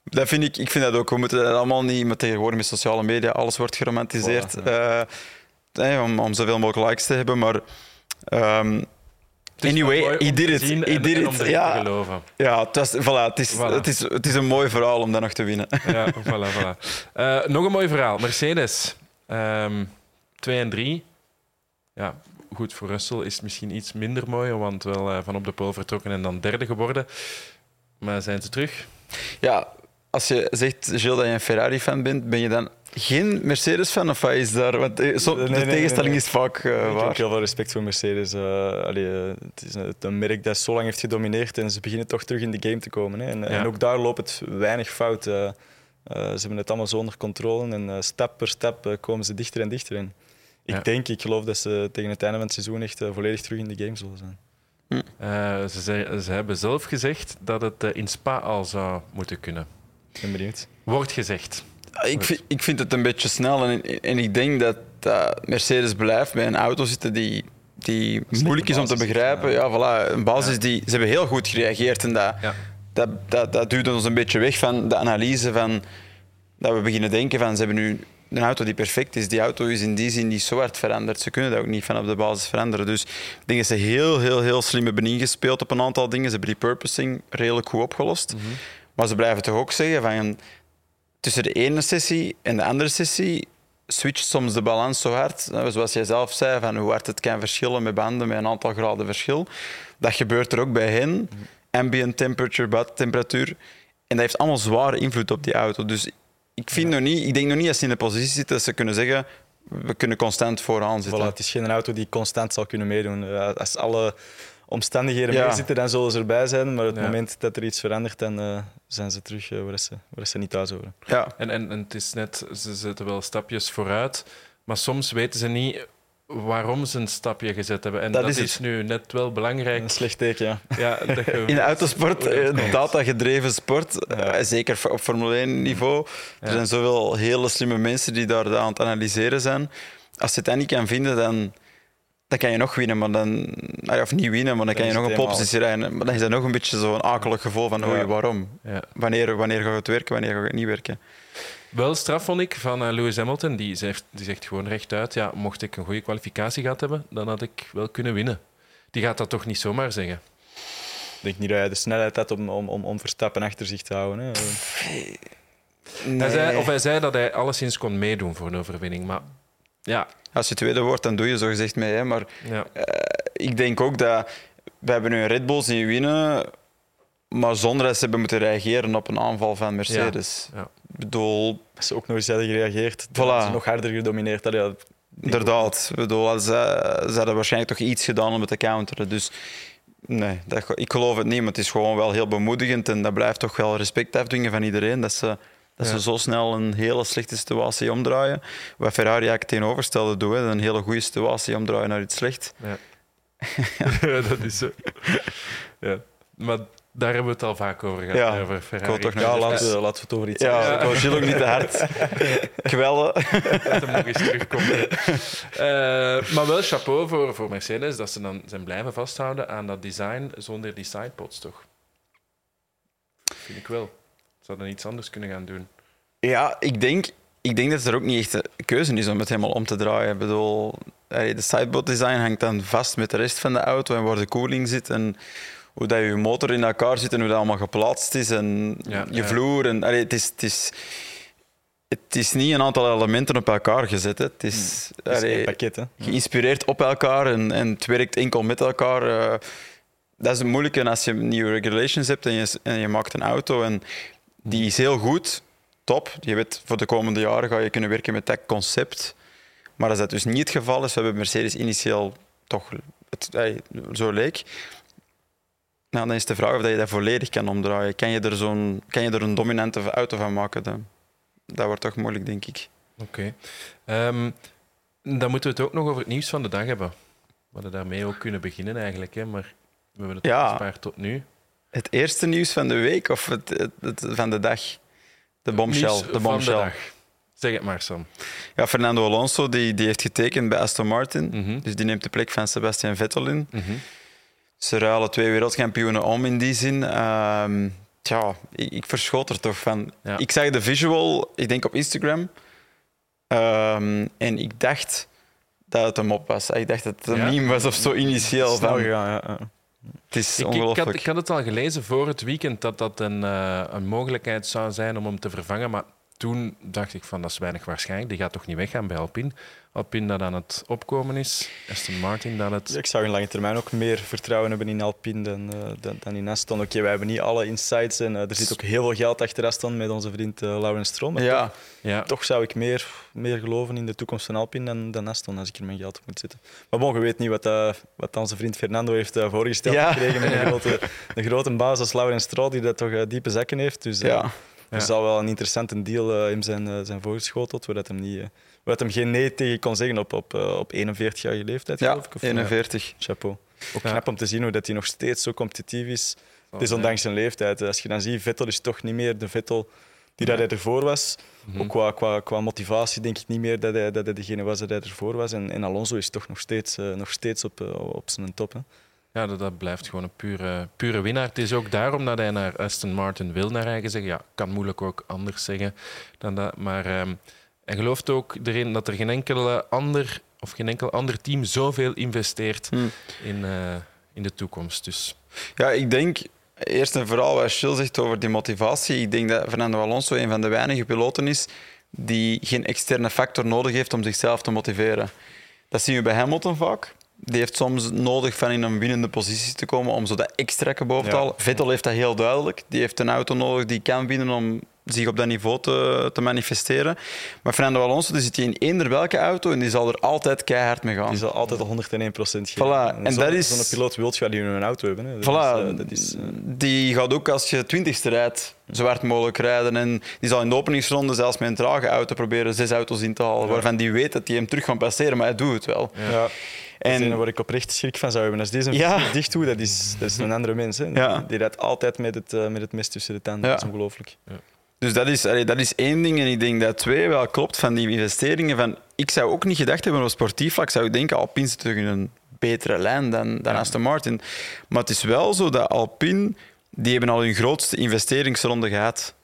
Dat vind ik, ik vind dat ook. We moeten dat allemaal niet, maar tegenwoordig met sociale media, alles wordt geromantiseerd. Voilà, Eh, om, om zoveel mogelijk likes te hebben. Maar ehm, Het is anyway, he did it. He did it. om erin te Ja, geloven. ja het, was, voilà, het, is, Voilà. Het, is, het is een mooi verhaal om dat nog te winnen. Ja, voilà, voilà. Eh, nog een mooi verhaal. Mercedes. Ehm 2 en 3. Ja, goed, voor Russell is het misschien iets minder mooi, want wel eh, van op de pole vertrokken en dan derde geworden. Maar zijn ze terug? Ja, als je zegt, Gilles, dat je een Ferrari-fan bent, ben je dan geen Mercedes-fan? Of wat is daar? Want eh, zo, Nee, de nee, tegenstelling nee. is vaak eh, ik heb waar. heel veel respect voor Mercedes. Eh, allee, eh, het is een, een merk dat zo lang heeft gedomineerd en ze beginnen toch terug in de game te komen. Hè. En, Ja. en ook daar loopt het weinig fout. Ze hebben het allemaal zo onder controle en eh, stap per stap komen ze dichter en dichter in. Ik Ja. denk, ik geloof dat ze tegen het einde van het seizoen echt volledig terug in de game zullen zijn. Eh, ze, ze hebben zelf gezegd dat het in Spa al zou moeten kunnen. Ik ben benieuwd. Wordt gezegd. Ik vind, ik vind het een beetje snel en, en ik denk dat, Mercedes blijft bij een auto zitten die, die moeilijk is om te begrijpen. ja. Ja, voilà, een basis die... Ze hebben heel goed gereageerd en dat, Ja. dat, dat, dat duwt ons een beetje weg van de analyse van... Dat we beginnen denken van, ze hebben nu een auto die perfect is. Die auto is in die zin niet zo hard veranderd. Ze kunnen dat ook niet van op de basis veranderen. Dus ik denk dat ze heel, heel, heel slim hebben ingespeeld op een aantal dingen. Ze hebben die purposing redelijk goed opgelost. Maar ze blijven toch ook zeggen van tussen de ene sessie en de andere sessie switcht soms de balans zo hard. Nou, Zoals jij zelf zei, van hoe hard het kan verschillen met banden met een aantal graden verschil. Dat gebeurt er ook bij hen. Ambient temperature, badtemperatuur. En dat heeft allemaal zware invloed op die auto. Dus ik, vind nog niet, ik denk nog niet dat ze in de positie zitten dat ze kunnen zeggen we kunnen constant vooraan Voilà, zitten. het is geen auto die constant zal kunnen meedoen. Eh, Als alle omstandigheden Ja. meezitten, dan zullen ze erbij zijn. Maar op het Ja. moment dat er iets verandert, dan eh, zijn ze terug eh, waar, ze, waar ze niet thuis horen. Ja. En, en, en het is net, ze zetten wel stapjes vooruit, maar soms weten ze niet waarom ze een stapje gezet hebben. En Dat dat, is nu net wel belangrijk. Een slecht teken, ja. Ja, dat je- In de autosport, dat eh, data-gedreven sport, Ja. eh, zeker op Formule 1 niveau. Er Ja. zijn zoveel hele slimme mensen die daar aan het analyseren zijn. Als je het dan niet kan vinden, dan, dan kan je nog winnen, maar dan... ah ja, Of niet winnen, maar dan, kan je nog een poppositie rijden. Maar dan is dat nog een beetje zo'n akelig gevoel van, oei, Ja. waarom? Ja. Wanneer, wanneer gaat het werken, wanneer gaat het niet werken? Wel straf vond ik van eh, Lewis Hamilton. Die zegt, die zegt gewoon rechtuit: ja, mocht ik een goede kwalificatie gehad hebben, dan had ik wel kunnen winnen. Die gaat dat toch niet zomaar zeggen? Ik denk niet dat hij de snelheid had om, om, om, om Verstappen achter zich te houden. Hè. Hij zei, of hij zei dat hij alleszins kon meedoen voor een overwinning. Maar ja, Als je tweede wordt, dan doe je zo gezegd mee. Hè? Maar ja. ik denk ook dat... We hebben nu een Red Bull zien winnen, maar zonder dat ze hebben moeten reageren op een aanval van Mercedes. Ja, ja. Ik bedoel, Als ze ook nog eens hadden gereageerd, dan Voilà. hadden ze nog harder gedomineerd. Ja, die- inderdaad. Ik bedoel, ze, ze hadden waarschijnlijk toch iets gedaan om het te counteren. Dus nee, dat, ik geloof het niet, maar het is gewoon wel heel bemoedigend. En dat blijft toch wel respect afdwingen van iedereen. Dat ze, dat Ja. ze zo snel een hele slechte situatie omdraaien. Wat Ferrari eigenlijk tegenovergestelde doet. Een hele goede situatie omdraaien naar iets slecht. Ja. dat is zo. Ja. Maar daar hebben we het al vaak over gehad. Ja, over ik Ferrari. toch nog Ja, laten we, laten we het over iets Ja, ik wil Gilles ook niet te hard kwellen. dat hem nog eens terugkomt. Eh, maar wel chapeau voor, voor Mercedes dat ze dan zijn blijven vasthouden aan dat design zonder die sidepods, toch? Vind ik wel. Ze hadden iets anders kunnen gaan doen. Ja, ik denk, ik denk dat er ook niet echt een keuze is om het helemaal om te draaien. Ik bedoel, de sideboard design hangt dan vast met de rest van de auto en waar de koeling zit en hoe dat je motor in elkaar zit en hoe dat allemaal geplaatst is en Ja, je ja. vloer. En, allee, het, is, het, is, het is niet een aantal elementen op elkaar gezet. Hè. Het is, Het is allee, pakket. Hè. geïnspireerd op elkaar en, en het werkt enkel met elkaar. eh. dat is het moeilijke als je nieuwe regulations hebt en je, en je maakt een auto en die is heel goed, top. Je weet, voor de komende jaren ga je kunnen werken met dat concept. Maar als dat dus niet het geval is, we hebben Mercedes initieel toch het, zo leek. Nou, dan is de vraag of dat je dat volledig kan omdraaien. Kan je er, zo'n, kan je er een dominante auto van maken? Dat, dat wordt toch moeilijk, denk ik. Oké. Ehm, dan moeten we het ook nog over het nieuws van de dag hebben. We hadden daarmee ook kunnen beginnen eigenlijk, hè, maar we hebben het Ja. gespaard tot nu. Het eerste nieuws van de week of het, het, het- van de dag? De bombshell. De van bombshell. dag. Zeg het maar, Sam. Ja, Fernando Alonso die, die heeft getekend bij Aston Martin. Mhm. Dus die neemt de plek van Sebastian Vettel in. Mhm. Ze ruilen twee wereldkampioenen om in die zin. Ehm tja, ik, ik verschoot er toch van. Ja. Ik zag de visual, ik denk op Instagram. Ehm, en ik dacht dat het hem op was. Ik dacht dat het een Ja? meme was of zo initieel. Snel Van, gegaan, ja, ja. Het is Ik, ik, had, ik had het al gelezen voor het weekend dat dat een, eh, een mogelijkheid zou zijn om hem te vervangen. Maar toen dacht ik van dat is weinig waarschijnlijk. Die gaat toch niet weggaan bij Alpine. Alpine dat aan het opkomen is. Aston Martin dat het. Ik zou in lange termijn ook meer vertrouwen hebben in Alpine dan, eh, dan, dan in Aston. Oké, wij hebben niet alle insights en eh, er zit ook heel veel geld achter Aston met onze vriend uh, Laurens Stroll. Maar Ja, Ja, toch zou ik meer, meer geloven in de toekomst van Alpine dan, dan Aston als ik er mijn geld op moet zetten. Maar bon, je weet niet wat, eh, wat onze vriend Fernando heeft eh, voorgesteld Ja. gekregen met Ja. een, grote, een grote baas als Laurens Stroll, die dat toch eh, diepe zakken heeft. Dus eh, ja. Ja. er zal wel een interessante deal eh, in zijn, eh, zijn voorgeschoteld, waar dat hem, niet, eh, waar dat hem geen nee tegen kon zeggen op, op, op 41-jarige leeftijd, ja geloof ik. Of, eh, 41. Chapeau. Ook Ja. knap om te zien hoe dat hij nog steeds zo competitief is. Het is Ja. ondanks zijn leeftijd. Als je dan ziet, Vettel is toch niet meer de Vettel die dat hij ervoor was. Mhm. Ook qua, qua, qua motivatie denk ik niet meer dat hij, dat hij degene was dat hij ervoor was. En, en Alonso is toch nog steeds, nog steeds op, op zijn top. Hè. Ja, dat, dat blijft gewoon een pure, pure winnaar. Het is ook daarom dat hij naar Aston Martin wil, naar eigen zeggen. Ja, kan moeilijk ook anders zeggen dan dat. Maar ehm, hij gelooft ook erin dat er geen enkele ander of geen enkel ander team zoveel investeert Hm. in, eh, in de toekomst. Dus Ja, ik denk eerst en vooral wat Gilles zegt over die motivatie. Ik denk dat Fernando Alonso een van de weinige piloten is die geen externe factor nodig heeft om zichzelf te motiveren. Dat zien we bij Hamilton vaak. Die heeft soms nodig van in een winnende positie te komen om zo dat extra boven te Ja. halen. Vettel heeft dat heel duidelijk. Die heeft een auto nodig die kan winnen om zich op dat niveau te, te manifesteren. Maar Fernando Alonso die zit hij in eender welke auto en die zal er altijd keihard mee gaan. Die zal altijd al 101% geven. Voilà, en zo- dat is- Zo'n piloot wil je die in een auto hebben. Hè. Dat Voilà, is, eh, dat is, eh, die gaat ook als je twintigste rijdt zo hard mogelijk rijden. En die zal in de openingsronde zelfs met een trage auto proberen zes auto's in te halen. Ja. Waarvan die weet dat hij hem terug gaan passeren, maar hij doet het wel. Ja. En waar ik oprecht schrik van zou hebben. Als deze Ja. dicht doet, dat is, dat is een andere mens. Hè. Ja. Die rijdt altijd met het, eh, met het mes tussen de tanden. Ja. Dat is ongelooflijk. dus Dus dat is, allee, dat is één ding. En ik denk dat twee wel klopt van die investeringen. Van, ik zou ook niet gedacht hebben op sportief vlak. Zou ik denken, Alpine zit terug in een betere lijn dan, dan Aston Martin. Maar het is wel zo dat Alpine, die hebben al hun grootste investeringsronde gehad.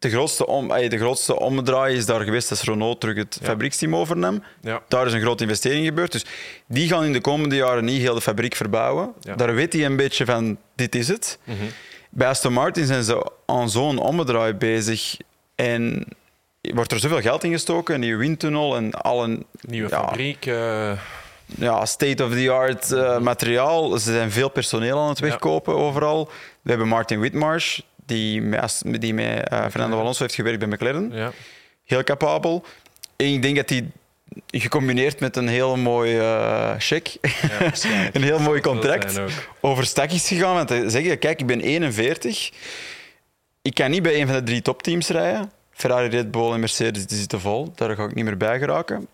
De grootste, om, de grootste omdraai is daar geweest als Renault terug het fabrieksteam overnam. Ja. Daar is een grote investering gebeurd. Dus die gaan in de komende jaren niet heel de fabriek verbouwen. Ja. Daar weet hij een beetje van, dit is het. Mhm. Bij Aston Martin zijn ze aan zo'n omdraai bezig. En wordt er zoveel geld in gestoken, een nieuwe windtunnel en al een Nieuwe ja, fabriek. eh, ja, state-of-the-art eh, materiaal. Ze zijn veel personeel aan het Ja. wegkopen overal. We hebben Martin Whitmarsh, die met, die met eh, Fernando Alonso heeft gewerkt bij McLaren. ja. Heel capabel. En ik denk dat die gecombineerd met een heel mooi eh check, een heel mooi contract, over stak is gegaan. Want te zeggen, kijk, ik ben 41. Ik kan niet bij een van de drie topteams rijden. Ferrari, Red Bull en Mercedes die zitten vol. Daar ga ik niet meer bij geraken.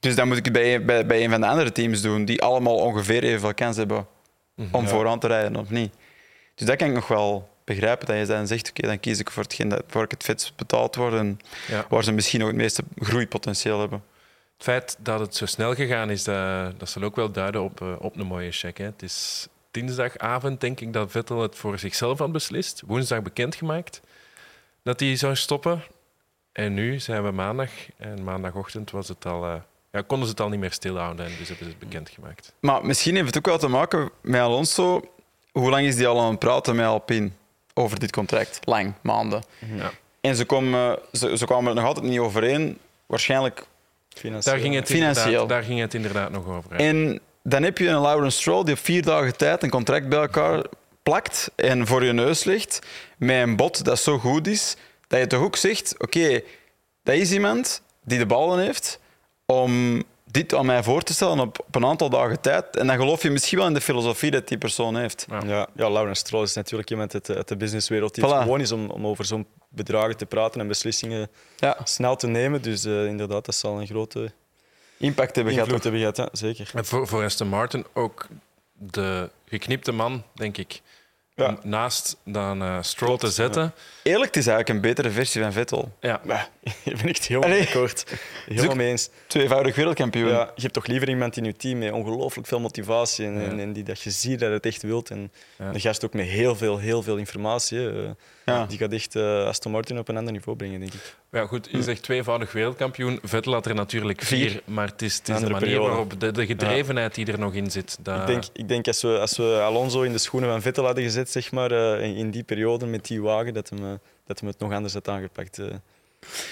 Dus dan moet ik het bij, bij, bij een van de andere teams doen, die allemaal ongeveer evenveel kans hebben om vooraan te rijden of niet. Dus dat kan ik nog wel begrijpen, dat je dan zegt, oké, dan kies ik voor hetgeen dat, waar ik het vetst betaald word en Ja. waar ze misschien nog het meeste groeipotentieel hebben. Het feit dat het zo snel gegaan is, dat, dat zal ook wel duiden op, eh, op een mooie check. Hè. Het is dinsdagavond, denk ik, dat Vettel het voor zichzelf had beslist. Woensdag bekendgemaakt dat hij zou stoppen. En nu zijn we maandag. En maandagochtend was het al, eh, ja, konden ze het al niet meer stilhouden. En dus hebben ze het bekendgemaakt. Maar misschien heeft het ook wel te maken met Alonso. Hoe lang is die al aan het praten met Alpine over dit contract? Lang, maanden. Ja. En ze, komen, ze, ze kwamen er nog altijd niet overeen. Waarschijnlijk. Daar, ging het Financieel. daar ging het inderdaad nog over. hè. En dan heb je een Lawrence Stroll die op vier dagen tijd een contract bij elkaar plakt en voor je neus ligt met een bot dat zo goed is, dat je toch ook zegt, oké, dat is iemand die de ballen heeft om dit aan mij voor te stellen op, op een aantal dagen tijd. En dan geloof je misschien wel in de filosofie dat die persoon heeft. Ja. Ja, ja Laurens Stroll is natuurlijk iemand uit de, uit de businesswereld die Voilà. het gewoon is om, om over zo'n bedragen te praten en beslissingen Ja, snel te nemen. Dus eh, inderdaad, dat zal een grote impact hebben gehad. hebben gehad. Zeker. En voor, voor Aston Martin ook de geknipte man, denk ik. Ja. Om naast dan eh Stroll Klopt, te zetten. Eerlijk, het is eigenlijk een betere versie van Vettel. Ja. Maar, daar ben ik het helemaal Allee. akkoord. Helemaal Zoek- mee eens. Tweevoudig wereldkampioen. Ja, je hebt toch liever iemand in je team met ongelooflijk veel motivatie en, Ja. en, en die dat je ziet dat het echt wilt. En Ja. de gast ook met heel veel, heel veel informatie. hè. Eh, Ja. Die gaat echt eh, Aston Martin op een ander niveau brengen, denk ik. Ja, goed, je zegt tweevoudig wereldkampioen. Vettel had er natuurlijk vier, Vier. maar het is, het is Een de manier periode. waarop de, de gedrevenheid die er nog in zit. Dat, Ik denk, ik denk als, we, als we Alonso in de schoenen van Vettel hadden gezet, zeg maar, eh, in, in die periode met die wagen, dat hem, eh, dat hem het nog anders had aangepakt.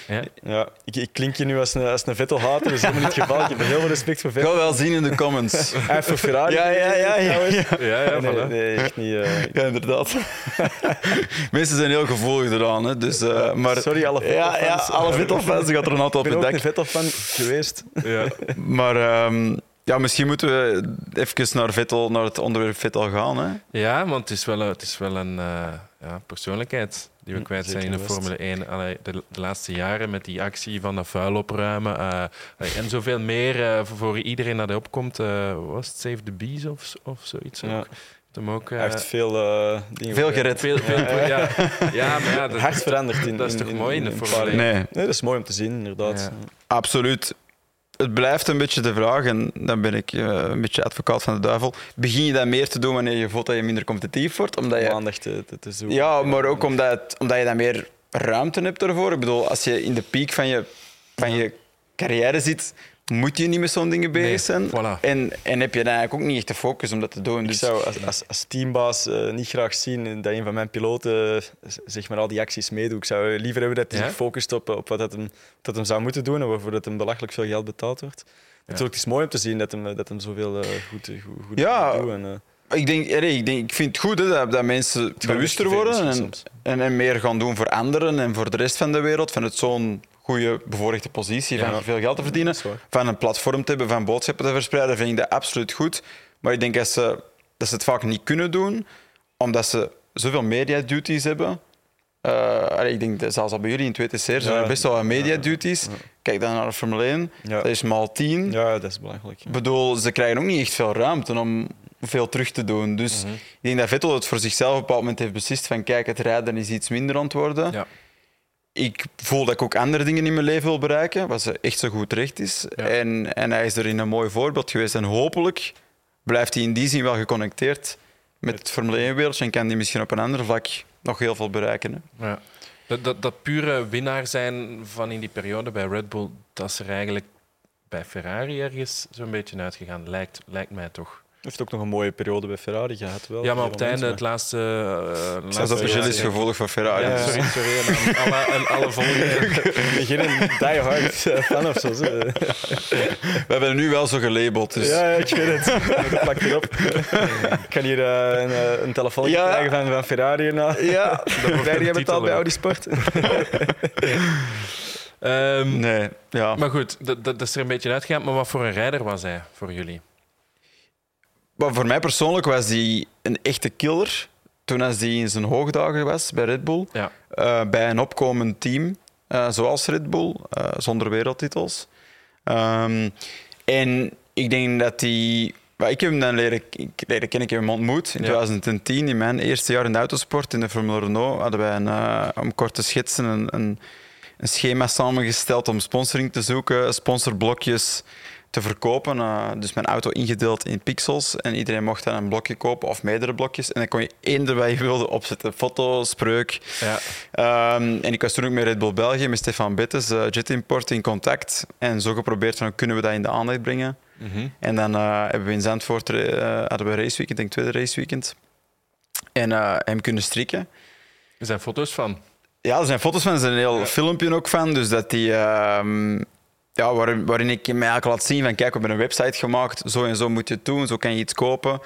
Ja? Ja, ik, ik klink je nu als een, als een Vettel-hater, dat is helemaal niet het geval. Ik heb heel veel respect voor Ik Vettel. ga wel zien in de comments. Hij heeft voor Ferrari. Ja, ja, ja, ja, ja. Ja, ja, Nee, voilà. nee, echt niet. eh. Ja, inderdaad. Mensen zijn heel gevoelig eraan. Hè. Dus, eh, maar, Sorry, alle Ja, ja, Vettel-fans. alle Vettel-fans gaat er een aantal Ik op ben het ook een dak. Vettel-fan geweest. Ja. Maar ehm, ja, misschien moeten we even naar, Vettel, naar het onderwerp Vettel gaan. Hè. ja, want het is wel, een- het is wel een eh, ja, persoonlijkheid die we Hm, kwijt zijn in de. Formule 1. Allee, de, de laatste jaren met die actie van dat vuil opruimen eh, allee, en zoveel meer eh, voor- iedereen dat opkomt. eh was het Save the Bees of, of zoiets? Ja. Ook. Hem ook, eh, Hij heeft veel eh, dingen Veel gered. veel, veel, ja. ja, maar ja, dat, Hard veranderd in dat is toch mooi in de Formule paar 1? jaar. Nee, Nee, dat is mooi om te zien, inderdaad. Ja. absoluut. Het blijft een beetje de vraag, en dan ben ik eh, een beetje advocaat van de duivel. Begin je dat meer te doen wanneer je voelt dat je minder competitief wordt? Omdat Om je aandacht te, te, te zoeken. Ja, maar ook omdat, het- omdat je dan meer ruimte hebt daarvoor. Ik bedoel, als je in de piek van je, van je carrière zit, moet je niet met zo'n dingen bezig Nee, zijn. voilà. En, en heb je dan eigenlijk ook niet echt de focus om dat te doen. Ik Dus, zou als, als, als teambaas eh, niet graag zien dat een van mijn piloten eh, zeg maar, al die acties meedoet. Ik zou liever hebben dat hij Ja? zich focust op, op wat dat hem, dat hem zou moeten doen en waarvoor dat hem belachelijk veel geld betaald wordt. Natuurlijk, het is mooi om te zien dat hem, dat hem zoveel eh, goed, goed, goed Ja. doet. En, eh, ik, denk, ik, denk, ik vind het goed hè, dat, dat mensen bewuster worden en, en meer gaan doen voor anderen en voor de rest van de wereld. Van het zo'n goede bevoorrechte positie, van veel geld te verdienen, van een platform te hebben, van boodschappen te verspreiden, vind ik dat absoluut goed. Maar ik denk dat ze, dat ze het vaak niet kunnen doen, omdat ze zoveel media duties hebben. Eh, ik denk dat zelfs al bij jullie in 2TCR zijn Ja. er best wel wat media duties. Kijk dan naar de Formule 1, Ja. dat is maal 10. Ja, dat is belangrijk. Ik bedoel, ze krijgen ook niet echt veel ruimte om veel terug te doen. Dus ik denk dat Vettel het voor zichzelf op een bepaald moment heeft beslist van kijk, het rijden is iets minder aan het worden. Ja. Ik voel dat ik ook andere dingen in mijn leven wil bereiken, wat ze echt zo goed terecht is. En, en hij is er in een mooi voorbeeld geweest. En hopelijk blijft hij in die zin wel geconnecteerd met het Formule 1-wereldje en kan hij misschien op een ander vlak nog heel veel bereiken. Hè. Ja. Dat, dat, dat pure winnaar zijn van in die periode bij Red Bull, dat is er eigenlijk bij Ferrari ergens zo'n beetje uitgegaan, lijkt, lijkt mij toch heeft ook nog een mooie periode bij Ferrari gehad. Wel, ja, maar op het einde, het laatste... Uh, laatste dat is gevoelig voor Ferrari. Ja, sorry, sorry. En alle, en alle volgende... Beginnen die hard fan of zo. We hebben het nu wel zo gelabeld. Dus. Ja, ik weet het. Plak erop. Ik kan hier uh, een, uh, een telefoon ja. krijgen van, van Ferrari. Nou. Ja, Ferrari hebben het al bij Audi Sport. um, nee, ja. Maar goed, dat, dat is er een beetje uitgegaan. Maar wat voor een rijder was hij voor jullie? Maar voor mij persoonlijk was hij een echte killer toen hij in zijn hoogdagen was bij Red Bull. Ja. Uh, bij een opkomend team, uh, zoals Red Bull, uh, zonder wereldtitels. Um, en ik denk dat hij... Ik heb hem dan leren, leren kennen, ik heb hem ontmoet in ja. 2010, in mijn eerste jaar in de autosport, in de Formule Renault, hadden wij een, om kort te schetsen een, een, een schema samengesteld om sponsoring te zoeken, sponsorblokjes te verkopen. Uh, dus mijn auto ingedeeld in pixels. En iedereen mocht dan een blokje kopen of meerdere blokjes. En dan kon je één waar je wilde opzetten. Foto, spreuk. Ja. Um, en ik was toen ook met Red Bull België, met Stefan Bittes, uh, Jet Import, in contact. En zo geprobeerd van, kunnen we dat in de aandacht brengen. Mm -hmm. En dan uh, hebben we in Zandvoort hadden we raceweekend, denk tweede raceweekend. En hem kunnen strikken. Er zijn foto's van. Ja, er zijn foto's van. Er is een heel ja. filmpje ook van. Dus dat die... Uh, ja, waarin, waarin ik mij eigenlijk laat zien van kijk, we hebben een website gemaakt, zo en zo moet je het doen, zo kan je iets kopen.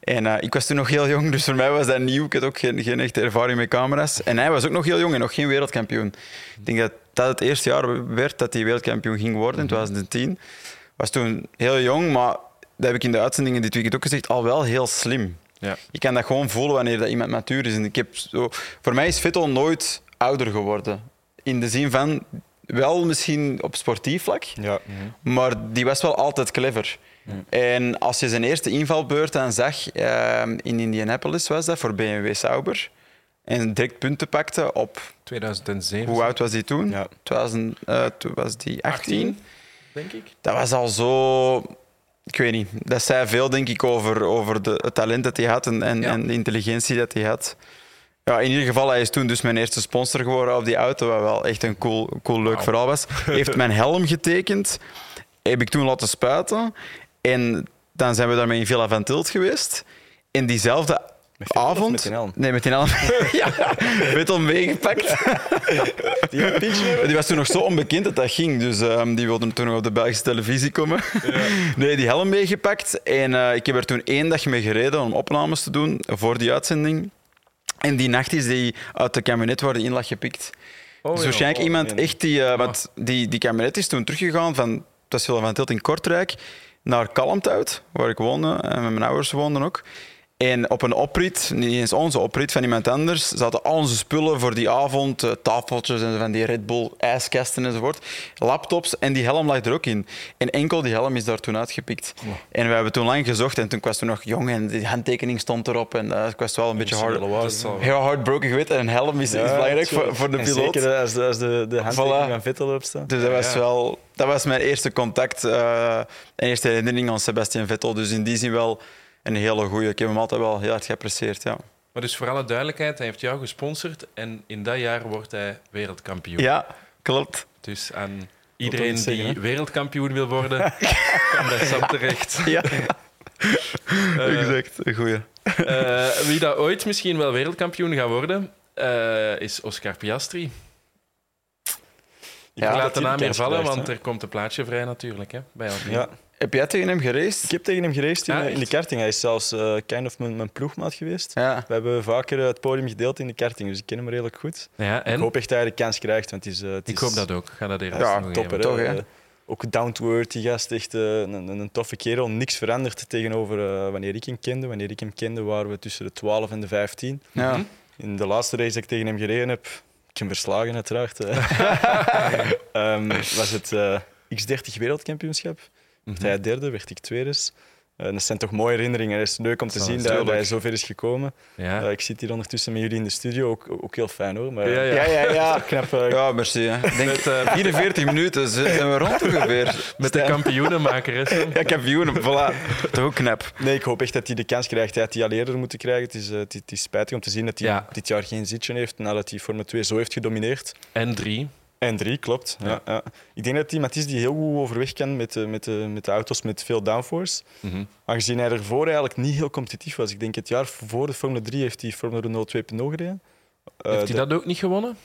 En uh, ik was toen nog heel jong, dus voor mij was dat nieuw. Ik had ook geen, geen echte ervaring met camera's. En hij was ook nog heel jong en nog geen wereldkampioen. Ik denk dat dat het eerste jaar werd dat hij wereldkampioen ging worden, in 2010. Was toen heel jong, maar dat heb ik in de uitzendingen dit weekend ook gezegd, al wel heel slim. Ja. Je kan dat gewoon voelen wanneer dat iemand matuur is. En ik heb zo, voor mij is Vettel nooit ouder geworden. In de zin van, wel misschien op sportief vlak, ja. maar die was wel altijd clever. En als je zijn eerste invalbeurt dan zag, uh, in Indianapolis was dat, voor BMW Sauber, en direct punten pakte op... 2007. Hoe oud was hij toen? Ja. 2000, uh, toen was hij 18, 18, denk ik. Dat was al zo... Ik weet niet. Dat zei veel, denk ik, over, over de, het talent dat hij had en, en, Ja. en de intelligentie dat hij had. Ja, in ieder geval, hij is toen dus mijn eerste sponsor geworden op die auto, wat wel echt een cool, cool leuk verhaal was. Hij heeft mijn helm getekend, heb ik toen laten spuiten. En dan zijn we daarmee in Villa van Tilt geweest. En diezelfde Met avond... met helm? Nee, met die helm. ja, meegepakt. Die een pinch hebben? Die was toen nog zo onbekend dat dat ging. Dus ehm, die wilde toen nog op de Belgische televisie komen. Nee, die helm meegepakt. En eh, ik heb er toen één dag mee gereden om opnames te doen voor die uitzending. En die nacht is die uit de kabinet waar die in lag gepikt. Oh, dus waarschijnlijk oh, iemand echt die... eh, want die, die kabinet is toen teruggegaan van... Was Villa van Tilt in Kortrijk naar Kalmthout, waar ik woonde. En met mijn ouders woonden ook. En op een oprit, niet eens onze oprit, van iemand anders, zaten al onze spullen voor die avond, eh, tafeltjes en van die Red Bull ijskasten enzovoort, laptops en die helm lag er ook in. En enkel die helm is daar toen uitgepikt. En we hebben toen lang gezocht en toen was toen nog jong en die handtekening stond erop en eh, ik was wel een beetje hard, al- heel heartbroken geweten. En een helm is, is belangrijk voor, voor de En piloot. Zeker als de, als de, de handtekening Voilà. van Vettel erop staat. Dus dat was wel... Dat was mijn eerste contact eh, en eerste herinnering aan Sebastian Vettel. Dus in die zin wel een hele goeie. Ik heb hem altijd wel heel hard geapprecieerd, ja. Maar dus voor alle duidelijkheid, hij heeft jou gesponsord en in dat jaar wordt hij wereldkampioen. Ja, klopt. Dus aan iedereen zeggen, die hè? wereldkampioen wil worden, kan bij Sam terecht. Ja, Eh, exact. Een goeie. eh, wie dat ooit misschien wel wereldkampioen gaat worden, eh, is Oscar Piastri. Ik Ja, laat de naam kans vallen, krijgt, want hè. er komt een plaatje vrij natuurlijk hè, bij Alpine. Ja. Heb jij tegen hem geraced? Ik heb tegen hem geraced in, Ah, in de karting. Hij is zelfs eh kind of mijn, mijn ploegmaat geweest. Ja. We hebben vaker eh, het podium gedeeld in de karting, dus ik ken hem redelijk goed. Ja, Ik en hoop echt dat hij de kans krijgt, want het is... eh, het ik is- hoop dat ook. Ga dat eerst Ja, Topper. Toch, hè. Eh, Ook down to earth, die gast. Echt eh, een, een, een toffe kerel. Niks veranderd tegenover eh, wanneer ik hem kende. Wanneer ik hem kende waren we tussen de 12 en de 15. Ja. Mhm. In de laatste race dat ik tegen hem gereden heb, ik hem verslagen uiteraard. eh. Ehm, was het eh, X30 wereldkampioenschap. Werd hij derde, werd ik tweede. Uh, dat zijn toch mooie herinneringen. Het is leuk om te zien dat, dat, hij zo ver is gekomen. Ja. Uh, ik zit hier ondertussen met jullie in de studio, ook, ook heel fijn hoor. Maar, ja, ja, ja. ja, knap, uh, ja merci. Hè. Ik denk met, 44 minuten zijn we rond ongeveer. Met de kampioenenmaker. ja, kampioenen, voilà. Toch ook knap. Nee, ik hoop echt dat hij de kans krijgt. Hij had die al eerder moeten krijgen. Het is, het, het is spijtig om te zien dat hij dit jaar geen zitje heeft nadat hij Formule 2 zo heeft gedomineerd. En drie. En drie, klopt. Ja. ja. Ik denk dat iemand is die heel goed overweg kan met, de, met, de, met de auto's met veel downforce. Mm -hmm. Aangezien hij ervoor eigenlijk niet heel competitief was. Ik denk het jaar voor de Formule 3 heeft hij Formule Renault 2.0 gereden. Uh, heeft hij dat ook niet gewonnen?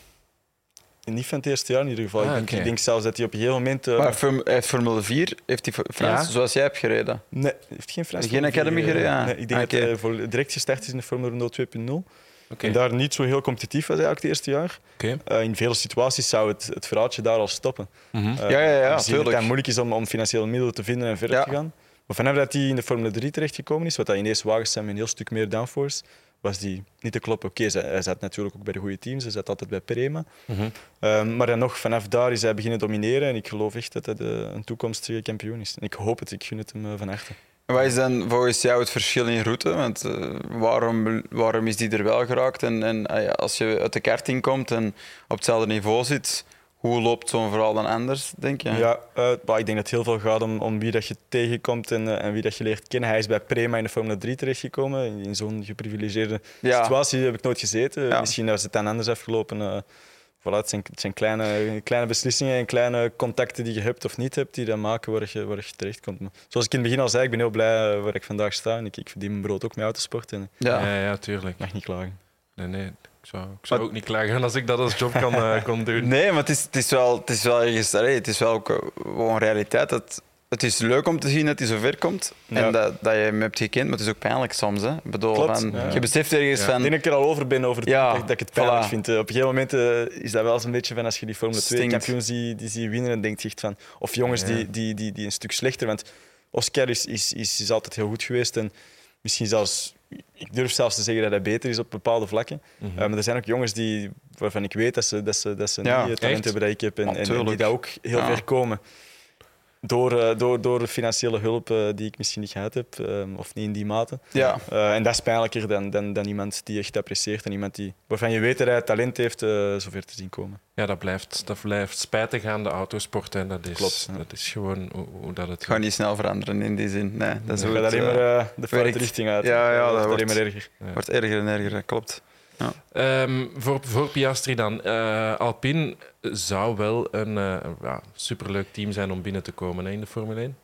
Niet van het eerste jaar in ieder geval. Ah, ik, denk, ik, denk, zelfs dat hij op een gegeven moment... Uh, maar Formule 4 heeft hij Frans, ja. zoals jij hebt gereden? Nee, heeft geen Frans. Geen Academy gereden? Nee, ik denk okay. dat hij direct gestart is in de Formule Renault 2.0. Okay. En daar niet zo heel competitief was eigenlijk het eerste jaar. Okay. Uh, in vele situaties zou het, het verhaaltje daar al stoppen. Mm -hmm. uh, ja, ja, ja, het het moeilijk is om, om financiële middelen te vinden en verder ja. te gaan. Maar vanaf dat hij in de Formule 3 terechtgekomen is, wat dat ineens wagens zijn met een heel stuk meer downforce, was die niet te kloppen. Oké, okay, hij zat natuurlijk ook bij de goede teams, hij zat altijd bij Prema. Mm -hmm. uh, maar dan nog, vanaf daar is hij beginnen domineren en ik geloof echt dat hij de, een toekomstige kampioen is. En ik hoop het, ik gun het hem van harte. Wat is dan volgens jou het verschil in route? Want uh, waarom, waarom is die er wel geraakt? En, en uh, als je uit de karting komt en op hetzelfde niveau zit, hoe loopt zo'n verhaal dan anders, denk je? Ja, uh, ik denk dat het heel veel gaat om, om wie dat je tegenkomt en, en wie dat je leert kennen. Hij is bij Prema in de Formule 3 terechtgekomen. In, zo'n geprivilegeerde ja. situatie heb ik nooit gezeten. Ja. Misschien was het dan anders afgelopen voilà, het zijn, het zijn kleine, kleine beslissingen en kleine contacten die je hebt of niet hebt, die dan maken waar je, waar je terechtkomt. Maar zoals ik in het begin al zei, ik ben heel blij waar ik vandaag sta. En ik, ik verdien mijn brood ook met autosport. En ja. ja, ja, tuurlijk. mag niet klagen. Nee, nee. Ik zou, ik zou ook niet klagen als ik dat als job kan, uh, kon doen. Nee, maar het is, het is wel, het is wel ergens, het is wel ook gewoon realiteit dat het is leuk om te zien dat hij zo ver komt en dat, dat je hem hebt gekend, maar het is ook pijnlijk soms. Hè? Ik bedoel, van, Je beseft ergens van... Ik denk dat ik er al over ben over het dat, ik het pijnlijk vind. Op een gegeven moment uh, is dat wel zo'n beetje van als je die Formule 2 kampioens die, die zie winnen en denkt echt van... Of jongens die, die, die, die een stuk slechter... Want Oscar is, is, is, is altijd heel goed geweest en misschien zelfs... Ik durf zelfs te zeggen dat hij beter is op bepaalde vlakken. Mm -hmm. uh, maar er zijn ook jongens die, waarvan ik weet dat ze, dat ze, dat ze niet het talent hebben dat ik heb en, en, en die daar ook heel ver komen. Door, uh, door, door de financiële hulp uh, die ik misschien niet gehad heb, uh, of niet in die mate. Ja. en dat is pijnlijker dan, dan, dan iemand die echt apprecieert en iemand die, waarvan je weet dat hij talent heeft zover te zien komen. Ja, dat blijft, dat blijft spijtig aan de autosport. En dat is, Klopt, dat is gewoon hoe, hoe dat het... Gaat niet snel veranderen in die zin. Nee, dat is nee. gaat alleen maar de foute richting uit. Ja, ja dat, wordt alleen maar erger. Ja. wordt erger en erger, dat klopt. Ja. Um, voor, voor Piastri dan. Uh, Alpine zou wel een uh, ja, superleuk team zijn om binnen te komen hè, in de Formule 1.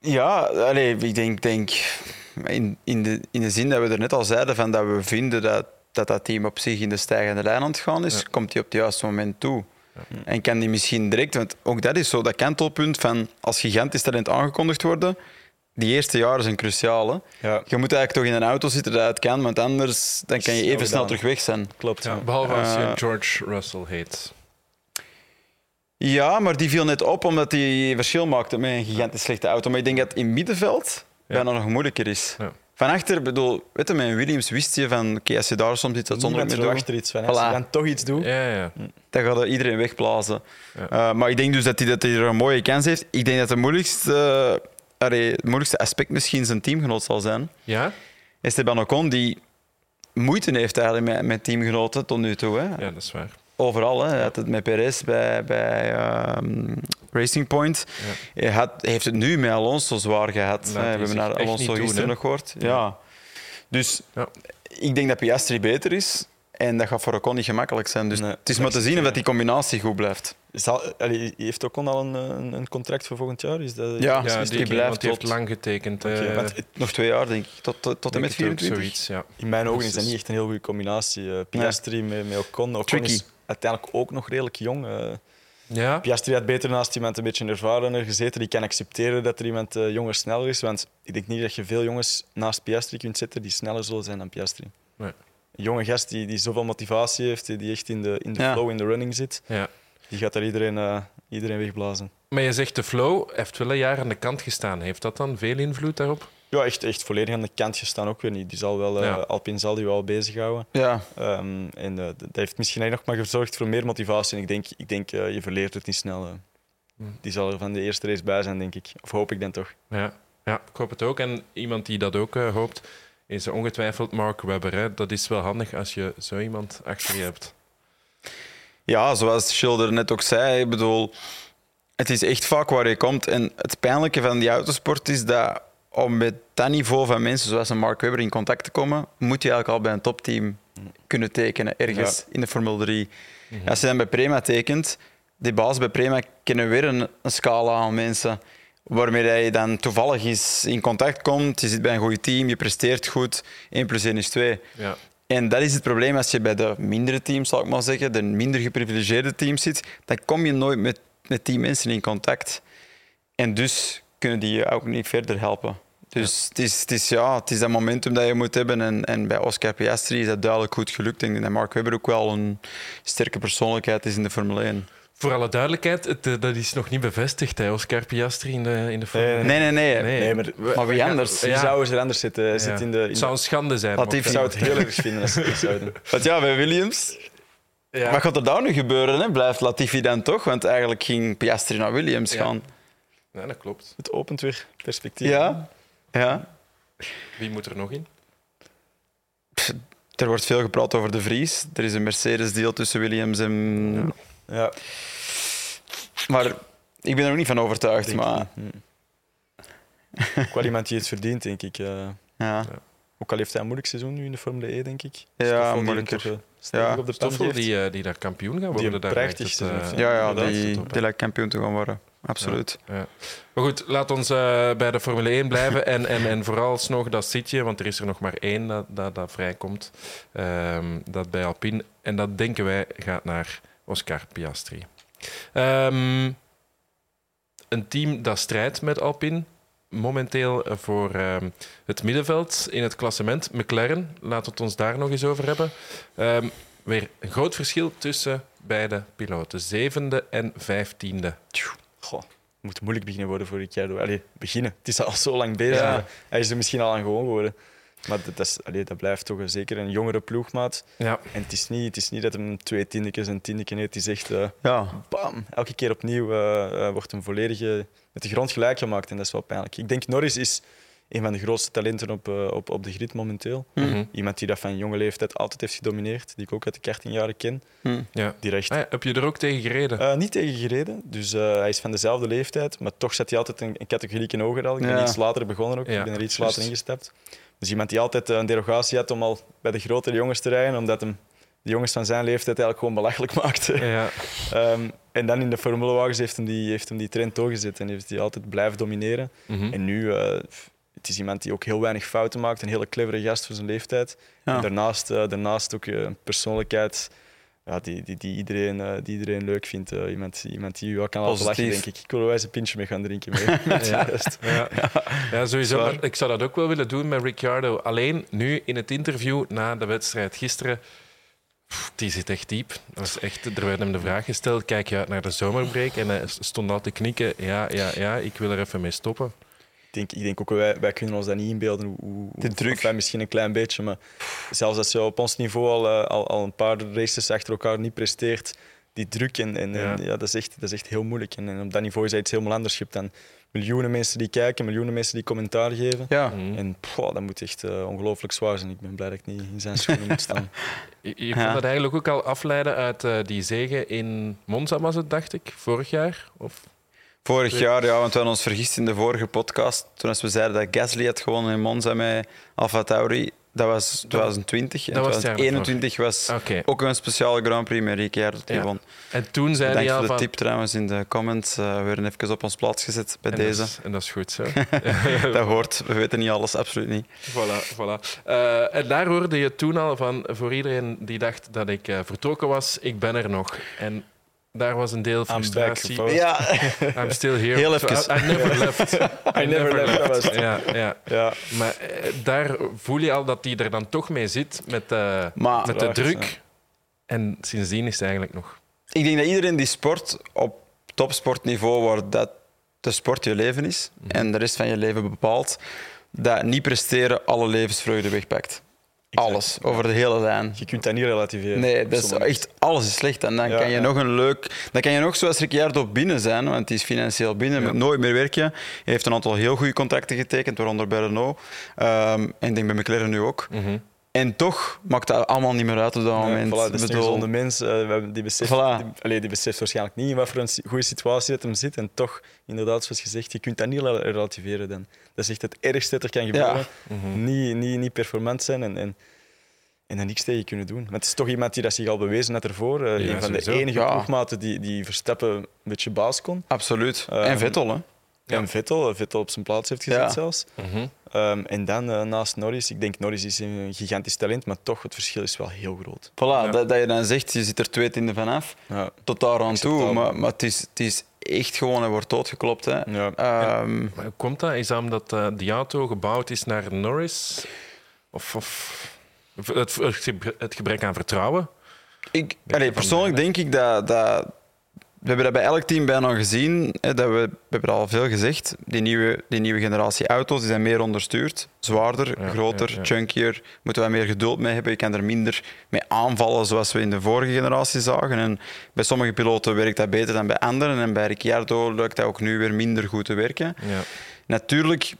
Ja, allez, ik denk, denk in, in, de, in de zin dat we er net al zeiden, van dat we vinden dat dat, dat team op zich in de stijgende lijn aan het gaan is, ja. komt hij op het juiste moment toe. Ja. En kan die misschien direct, want ook dat is zo dat kantelpunt van als gigantisch talent aangekondigd worden, die eerste jaren zijn cruciaal. Hè? Ja. Je moet eigenlijk toch in een auto zitten dat het kan, want anders dan kan je even snel terug weg zijn. Klopt. Ja, behalve als je uh, George Russell heet. Ja, maar die viel net op omdat hij verschil maakte met een gigantisch slechte auto. Maar ik denk dat het in middenveld ja. bijna nog moeilijker is. Ja. Van achter, bedoel, weet je, met Williams wist je van, oké, okay, als je daar soms iets zonder meer achter iets van. Als voilà. je dan toch iets doet, ja, ja. dan gaat iedereen wegblazen. Ja. Uh, maar ik denk dus dat hij, dat hij er een mooie kans heeft. Ik denk dat het moeilijkste, uh, het moeilijkste aspect misschien zijn teamgenoot zal zijn. Ja? Esteban Ocon, die moeite heeft eigenlijk met, met teamgenoten tot nu toe. Hè. Ja, dat is waar overal. Hè. Hij had het met Perez bij, bij um, Racing Point. Ja. Hij, had, heeft het nu met Alonso zwaar gehad. we hebben naar Alonso gisteren nog gehoord. Ja. ja. Dus ja. ik denk dat Piastri beter is. En dat gaat voor Ocon niet gemakkelijk zijn. Dus nee, het is maar te zien of die combinatie goed blijft. Zal, allee, heeft Ocon al een, een, een, contract voor volgend jaar? Is dat, ja, ja die, die, blijft tot... lang getekend. Okay, uh, nog twee jaar, denk ik. Tot, tot, en met 24. Zoiets, ja. In mijn ogen is dat niet echt een heel goede combinatie. Uh, Piastri nee. met, met Ocon. Ocon Tricky. is uiteindelijk ook nog redelijk jong. Uh, ja. Piastri had beter naast iemand een beetje ervarener gezeten. Die kan accepteren dat er iemand uh, jonger sneller is. Want ik denk niet dat je veel jongens naast Piastri kunt zetten die sneller zullen zijn dan Piastri. Nee. Een jonge gast die, die zoveel motivatie heeft, die echt in de, in de Ja. flow, in de running zit, Ja. die gaat daar iedereen, eh, iedereen wegblazen. Maar je zegt de flow heeft wel een jaar aan de kant gestaan. Heeft dat dan veel invloed daarop? Ja, echt, echt volledig aan de kant gestaan ook weer niet. Die zal wel, eh, Ja. Alpine zal die wel bezighouden. Ja, Ehm, en eh, dat heeft misschien eigenlijk nog maar gezorgd voor meer motivatie. En ik denk, ik denk eh, je verleert het niet snel. eh. Hmm. Die zal er van de eerste race bij zijn, denk ik. Of hoop ik dan toch. Ja. Ja, ik hoop het ook. En iemand die dat ook uh, hoopt, is ongetwijfeld Mark Webber. Hè. Dat is wel handig als je zo iemand achter je hebt. Ja, zoals Schilder net ook zei, ik bedoel, het is echt vaak waar je komt. En het pijnlijke van die autosport is dat om met dat niveau van mensen zoals een Mark Webber in contact te komen, moet je eigenlijk al bij een topteam kunnen tekenen, ergens in de Formule 3. Mhm. Als je dan bij Prema tekent, die baas bij Prema kennen weer een, een scala aan mensen waarmee je dan toevallig eens in contact komt. Je zit bij een goed team, je presteert goed. 1 plus 1 is 2. Ja. En dat is het probleem als je bij de mindere teams, zal ik maar zeggen, de minder geprivilegeerde teams zit, dan kom je nooit met, met die mensen in contact. En dus kunnen die je ook niet verder helpen. Dus het, is, het, is, ja, het is dat momentum dat je moet hebben. En, en bij Oscar Piastri is dat duidelijk goed gelukt. Ik denk dat Mark Webber ook wel een sterke persoonlijkheid is in de Formule 1. Voor alle duidelijkheid, het, eh, dat is nog niet bevestigd, hè, Oscar Piastri in de, in de Formule Nee, nee, nee. nee. nee maar, maar, wie anders? Wie zou er anders zitten? Zit in de, in het zou een schande zijn. Ik zou het heel erg vinden als ze het zouden. Want ja, bij Williams... Ja. Wat gaat er daar nu gebeuren? Hè? Blijft Latifi dan toch? Want eigenlijk ging Piastri naar Williams gaan. Ja, dat klopt. Het opent weer perspectief. Ja. ja. Wie moet er nog in? er wordt veel gepraat over de Vries. Er is een Mercedes-deal tussen Williams en... Ja. Maar ik ben er ook niet van overtuigd. maar... Ook wel iemand die het verdient, denk ik. Ja. Ook al heeft hij een moeilijk seizoen nu in de Formule E, denk ik. Ja, moeilijker. Die, ja. op de Stoffel die, uh, die daar kampioen gaan worden. Die daar prachtig het, uh, Ja, ja die, die lijkt kampioen te gaan worden. Absoluut. Ja, ja. Maar goed, laat ons bij de Formule 1 blijven. en, en, en vooralsnog dat zitje, want er is er nog maar één dat, dat, dat vrijkomt. Um, dat bij Alpine. En dat denken wij gaat naar Oscar Piastri. Um, een team dat strijdt met Alpine. Momenteel voor um, het middenveld in het klassement. McLaren, laten we het ons daar nog eens over hebben. Um, weer een groot verschil tussen beide piloten. Zevende en vijftiende. Goh, het moet moeilijk beginnen worden voor Ricciardo. Allee, beginnen. Het is al zo lang bezig. Ja. Hij is er misschien al aan gewoon geworden. Maar dat, is, allee, dat blijft toch zeker een jongere ploegmaat. Ja. En het is, niet, het is niet dat hem twee tiendekes en tiendeken heeft. Het is echt, uh, ja. bam, elke keer opnieuw uh, wordt hem volledig met de grond gelijk gemaakt. En dat is wel pijnlijk. Ik denk Norris is een van de grootste talenten op, uh, op, op de grid momenteel. Mm Iemand die dat van jonge leeftijd altijd heeft gedomineerd, die ik ook uit de kartingjaren ken. Mm. Ja. Die recht... Ah, heb je er ook tegen gereden? Uh, niet tegen gereden. Dus uh, hij is van dezelfde leeftijd, maar toch zet hij altijd een, een categorie in hoger al. Ik ben iets later begonnen ook. Ik ben er iets later ingestapt. Dus iemand die altijd een derogatie had om al bij de grotere jongens te rijden, omdat hem de jongens van zijn leeftijd eigenlijk gewoon belachelijk maakte. Ja. um, en dan in de formulewagens heeft hem die, heeft hem die trend doorgezet en heeft hij altijd blijven domineren. Mm En nu, uh, het is iemand die ook heel weinig fouten maakt, een hele clevere gast voor zijn leeftijd. Ja. En daarnaast, uh, daarnaast ook een persoonlijkheid ja, die, die, die, iedereen, uh, die iedereen leuk vindt. Uh, iemand, iemand die u wel kan laten lachen, denk ik. Ik wil wel eens een pintje mee gaan drinken. Mee. ja. ja. ja, sowieso. Ik zou dat ook wel willen doen met Ricciardo. Alleen nu in het interview na de wedstrijd gisteren. die zit echt diep. Dat was echt, er werd hem de vraag gesteld: kijk je uit naar de zomerbreak? En hij stond al te knikken: ja, ja, ja, ik wil er even mee stoppen denk, ik denk ook, wij, wij kunnen ons dat niet inbeelden. Hoe, de druk. Wij misschien een klein beetje, maar zelfs als je op ons niveau al, eh, al, al een paar races achter elkaar niet presteert, die druk en, en, ja. ja. dat, is echt, dat is echt heel moeilijk. En, en op dat niveau is het iets helemaal anders. Je hebt dan miljoenen mensen die kijken, miljoenen mensen die commentaar geven. Ja. Mhm. En poh, dat moet echt uh, ongelooflijk zwaar zijn. Ik ben blij dat ik niet in zijn schoenen moet staan. Je, je kon dat eigenlijk ook al afleiden uit uh, die zegen in Monza, was het, dacht ik, vorig jaar? Of Vorig jaar, ja, want we hadden ons vergist in de vorige podcast. Toen we zeiden dat Gasly had gewonnen in Monza met Alfa Tauri. Dat was 2020. En 2021 was, ook een speciale Grand Prix met Ricciardo die won. En toen zei hij al voor de tip trouwens in de comments. Uh, we werden even op ons plaats gezet bij en deze. Dat is, en dat is goed zo. dat hoort. We weten niet alles, absoluut niet. Voilà, voilà. Uh, en daar hoorde je toen al van, voor iedereen die dacht dat ik uh, vertrokken was, ik ben er nog. En daar was een deel frustratie. Ja. I'm still here. Heel even. I, I never left. I, never, left. Ja, ja. ja. Maar eh, daar voel je al dat hij er dan toch mee zit met, uh, maar, met de druk. En sindsdien is het eigenlijk nog... Ik denk dat iedereen die sport op topsportniveau, waar dat de sport je leven is mhm. en de rest van je leven bepaalt, dat niet presteren alle levensvreugde wegpakt. Alles, over de hele lijn. Je kunt dat niet relativeren. Nee, dat is echt, alles is slecht. En dan Ja, kan je ja. nog een leuk... Dan kan je nog zoals Ricciardo binnen zijn, want die is financieel binnen, Ja. nooit meer werken. Hij heeft een aantal heel goede contracten getekend, waaronder bij Renault. Ehm, en ik denk bij McLaren nu ook. Mhm. En toch maakt dat allemaal niet meer uit op dat moment. voilà, dat is Ik een bedoel, gezonde mens. eh, we hebben die, beseft, Voilà. die, allee, die beseft waarschijnlijk niet in wat voor een goede situatie dat hem zit. En toch, inderdaad, zoals gezegd, je kunt dat niet rel- relativeren. Dan. Dat is echt het ergste dat er kan gebeuren. Mhm. niet, niet, niet performant zijn en, en, en er niks tegen kunnen doen. Want het is toch iemand die dat zich al bewezen had ervoor. Ja, een van sowieso. de enige Ja. ploegmaten die, die Verstappen een beetje baas kon. Absoluut. Ehm, en Vettel, hè? Ja. En Vettel, eh, Vettel op zijn plaats heeft gezet Ja. zelfs. Mhm. Ehm, en dan eh, naast Norris, ik denk Norris is een gigantisch talent, maar toch, het verschil is wel heel groot. Voilà, dat, dat je dan zegt, je zit er twee tienden vanaf, Ja. tot daar aan toe. Maar, maar het, is, het is echt gewoon, hij wordt doodgeklopt. Hè. Ja. Ehm, Maar hoe komt dat? Is dat omdat eh, die auto gebouwd is naar Norris? Of, of het, het gebrek- het gebrek aan vertrouwen? Ik, allee, persoonlijk denk ik dat, dat. We hebben dat bij elk team bijna gezien. Hè, dat we, we hebben al veel gezegd. Die nieuwe, die nieuwe generatie auto's die zijn meer onderstuurd. Zwaarder, Ja, groter, ja, ja. chunkier. Moeten we meer geduld mee hebben. Je kan er minder mee aanvallen zoals we in de vorige generatie zagen. En bij sommige piloten werkt dat beter dan bij anderen. En bij Ricciardo lukt dat ook nu weer minder goed te werken. Ja. Natuurlijk,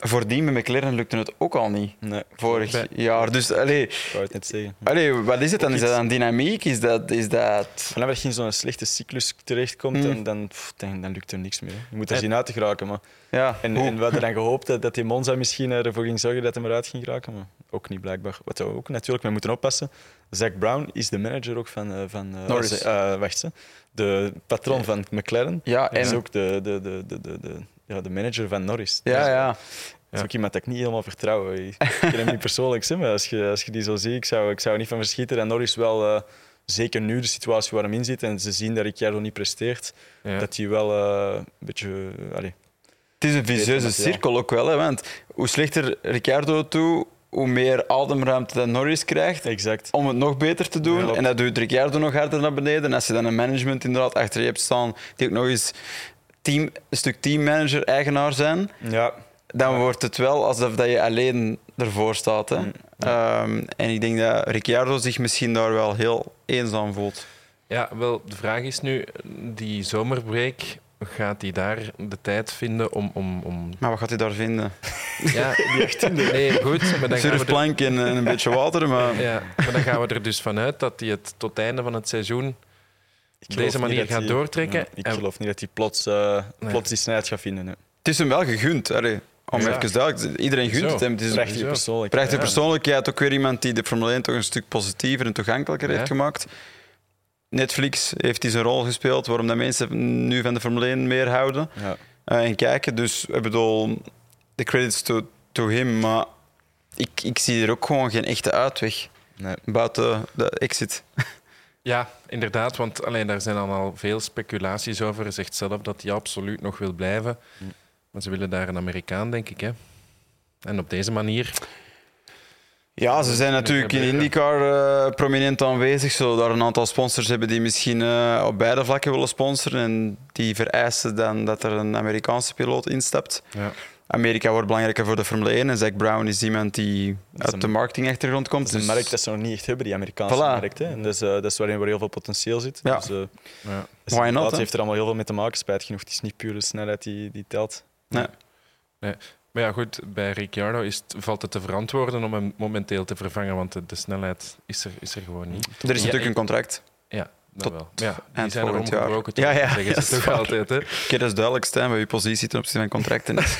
voordien met McLaren lukte het ook al niet. Nee, Vorig jaar. Dus allee, ik wou het net zeggen. allee, wat is het dan? Is dat dan dynamiek? Is dat... Is dat... Dat je in zo'n slechte cyclus terechtkomt, Mm. dan, dan, pff, dan, dan lukt er niks meer. hè. Je moet er En- zien uit te geraken. Maar. Ja, En, en we hadden dan gehoopt dat, dat die Monza misschien ervoor ging zorgen dat hij eruit ging geraken, maar ook niet blijkbaar. Wat we ook natuurlijk mee moeten oppassen. Zack Brown is de manager ook van, eh, van eh, Norris. eh, wacht, de patron van McLaren. Ja, En is en... ook de, de, de, de, de, ja, de manager van Norris. Ja, Dus, ja. Dat is ook iemand dat ik niet helemaal vertrouw. Ik ken hem niet persoonlijk, hè, maar als je, als je die zo ziet, ik zou, ik zou er niet van verschieten. En Norris wel, eh, zeker nu de situatie waar hem in zit en ze zien dat Ricciardo niet presteert, Ja. dat hij wel eh, een beetje... eh, allee, Het is een vicieuze cirkel ook wel, hè, want hoe slechter Ricciardo toe, hoe meer ademruimte dat Norris krijgt exact. om het nog beter te doen. Ja. en dat doet Ricciardo nog harder naar beneden. En als je dan een management inderdaad achter je hebt staan, die ook nog eens team, een stuk teammanager, eigenaar zijn, Ja, dan wordt het wel alsof dat je alleen ervoor staat. Hè. Mm, Ehm, en ik denk dat Ricciardo zich misschien daar wel heel eenzaam voelt. Ja, wel, de vraag is nu, die zomerbreak, gaat hij daar de tijd vinden om... om, om Maar wat gaat hij daar vinden? ja, Nee, goed, maar dan gaan we er, Surfplank en, en een beetje water, maar... ja, maar dan gaan we er dus vanuit dat hij het tot het einde van het seizoen op deze niet manier gaat doortrekken. Ja, ik En- geloof niet dat hij plots, eh, Nee. plots die snelheid gaat vinden. hè. Het is hem wel gegund. Allee, om Ja. even duidelijk Iedereen gunt het hem. Het is een Prachtige Sowieso. persoonlijk. prachtige Ja. persoonlijkheid. Ook weer iemand die de Formule 1 toch een stuk positiever en toegankelijker Ja. heeft gemaakt. Netflix heeft hij zijn rol gespeeld waarom dat mensen nu van de Formule 1 meer houden Ja. eh, en kijken. Dus ik bedoel, de credits to, to him. Maar ik, ik zie er ook gewoon geen echte uitweg Nee. buiten de exit. Ja, inderdaad, want alleen, daar zijn dan al veel speculaties over. Hij zegt zelf dat hij absoluut nog wil blijven. Hm. Maar ze willen daar een Amerikaan, denk ik. Hè? En op deze manier... Ja, ze zijn natuurlijk in IndyCar eh, prominent aanwezig. Zullen daar een aantal sponsors hebben die misschien eh, op beide vlakken willen sponsoren. En die vereisen dan dat er een Amerikaanse piloot instapt. Ja. Amerika wordt belangrijker voor de Formule 1 en Zack Brown is iemand die is uit een- de marketingachtergrond komt. Dat is een dus- markt dat ze nog niet echt hebben, die Amerikaanse Voilà. markt. Hè. En dat, is, eh, dat is waarin waar heel veel potentieel zit. Ja. Dus, eh, Ja. Why not, hè? heeft er allemaal heel veel mee te maken. Spijt genoeg, het is niet puur de snelheid die, die telt. Nee. Maar ja, goed, bij Ricciardo is het, valt het te verantwoorden om hem momenteel te vervangen, want de, de snelheid is er, is er gewoon niet. Er is Ja, natuurlijk ik- een contract. Tot wel. Ja, die zijn er volgend jaar. omgebroken, Ja, toch? ja, zeggen ja, ze toch dat is altijd. Hè? Oké, dat is duidelijk, Stijn, wat je positie ten opzichte van contracten is.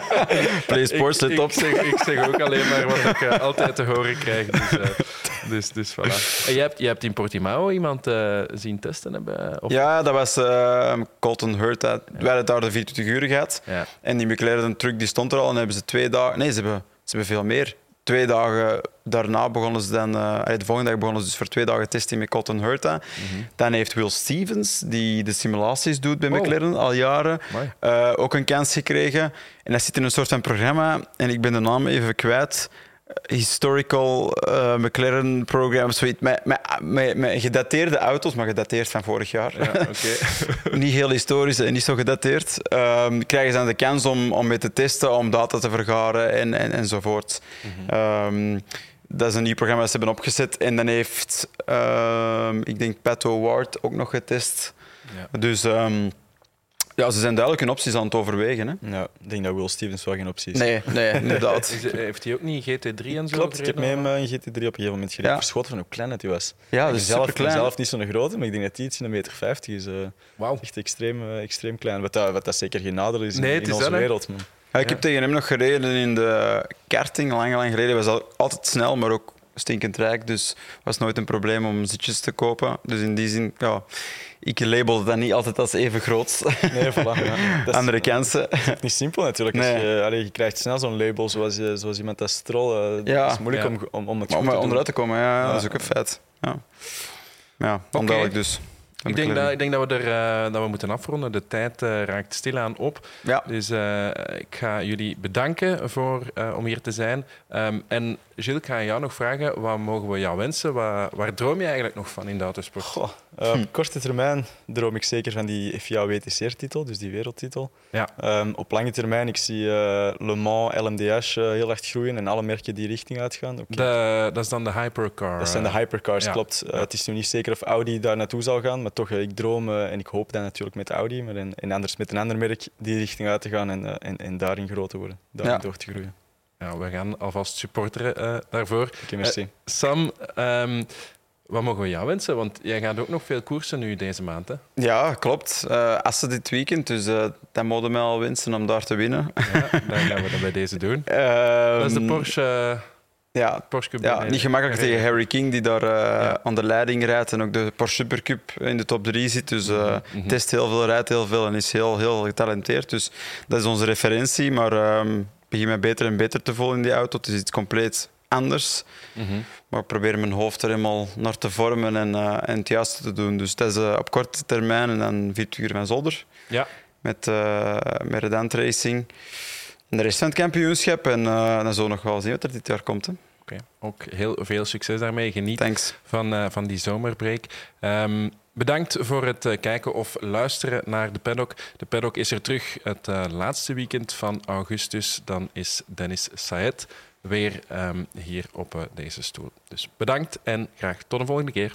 Play Sports, let op. ik, zeg, ik zeg ook alleen maar wat ik eh, altijd te horen krijg. Dus, eh, dus, dus voilà. En je hebt, je hebt in Portimao iemand eh, zien testen hebben? Of? Ja, dat was eh, Colton Hurt. We hadden daar de 24 uur gehad. Ja. En die McLaren truck die stond er al en hebben ze twee dagen... Nee, ze hebben, ze hebben veel meer. Twee dagen daarna begonnen ze dan... eh, de volgende dag begonnen ze dus voor twee dagen testen met Colton Hurta. Dan heeft Will Stevens, die de simulaties doet bij Oh. McLaren al jaren, eh, ook een kans gekregen. En dat zit in een soort van programma, en ik ben de naam even kwijt. Historical eh, McLaren Program, zoiets. Met, met, met, met gedateerde auto's, maar gedateerd van vorig jaar. Ja, niet heel historisch en niet zo gedateerd. Ehm, krijgen ze dan de kans om, om mee te testen, om data te vergaren en, en, enzovoort. Ehm, dat is een nieuw programma dat ze hebben opgezet. En dan heeft, ehm, ik denk, Pato Ward ook nog getest. Ja. Dus ja, ze zijn duidelijk hun opties aan het overwegen. Hè? Ja, ik denk dat Will Stevens wel geen optie is. Nee, nee inderdaad. heeft hij ook niet GT3 en zo Klopt, ik heb met hem een GT3 op een gegeven moment gereden. Ja. Verschoten van hoe klein het was. Ja, dus zelf, klein. zelf niet zo'n grote, maar ik denk dat hij iets in een meter 50 is. Uh, wow. Echt extreem, uh, extreem klein. Wat dat, wat dat zeker geen nadeel is nee, in, in onze wereld. Man. Ja, ik heb tegen hem nog gereden in de karting, lang, lang geleden. Hij was altijd snel, maar ook stinkend rijk. Dus was nooit een probleem om zitjes te kopen. Dus in die zin, ja, ik labelde dat niet altijd als even groot. Nee, voilà. Ja. Dat. Het is niet simpel natuurlijk. Nee. Je, allee, je, krijgt snel zo'n label zoals, zoals iemand als Stroll. Uh, ja. Het is moeilijk om, om, om het om, onderuit te komen, ja, dat is ook een feit. Ja, ja onduidelijk dus. Ik denk, dat, ik denk dat we er uh, dat we moeten afronden. De tijd uh, raakt stilaan op. Ja. Dus uh, ik ga jullie bedanken voor, om hier te zijn. Um, en Gilles, ik ga jou nog vragen, wat mogen we jou wensen? Waar, waar droom je eigenlijk nog van in de autosport? Goh, uh, op korte termijn droom ik zeker van die FIA WTCR-titel, dus die wereldtitel. Ja. Um, op lange termijn, ik zie uh, Le Mans, LMDH uh, heel erg groeien en alle merken die richting uitgaan. Okay. dat is dan de hypercar. Dat zijn de hypercars, ja. klopt. Ja. Het is nu niet zeker of Audi daar naartoe zal gaan, maar toch, ik droom en ik hoop dat natuurlijk met Audi, maar en, en anders met een ander merk die richting uit te gaan en, en, en daarin groot te worden, daarin door te groeien. Ja, we gaan alvast supporteren uh, daarvoor. Okay, merci. Uh, Sam, um, wat mogen we jou wensen? Want jij gaat ook nog veel koersen nu deze maand. Hè? Ja, klopt. Uh, Assen dit weekend, dus uh, dat mogen mij al wensen om daar te winnen. Ja, dan gaan we dat bij deze doen. dat is de Porsche... Ja, Porsche Cup ja niet gemakkelijk tegen Harry King, die daar uh, ja. aan de leiding rijdt en ook de Porsche Supercup in de top 3 zit. Dus uh, mm -hmm. test heel veel, rijdt heel veel en is heel, heel getalenteerd. Dus dat is onze referentie. Maar um, begin me beter en beter te voelen in die auto. Het is iets compleet anders. Mm -hmm. Maar ik probeer mijn hoofd er helemaal naar te vormen en, uh, en het juiste te doen. Dus dat is uh, op korte termijn en dan vier uur van Zolder. Ja. Met, uh, met Racing. En de rest van het kampioenschap. En dan zullen we nog wel zien wat er dit jaar komt. Hè. Okay. Ook heel veel succes daarmee. Geniet Thanks. van, van die zomerbreak. Um, Bedankt voor het uh, kijken of luisteren naar de paddock. De paddock is er terug het uh, laatste weekend van augustus. Dan is Dennis Saet weer um, hier op deze stoel. Dus bedankt en graag tot de volgende keer.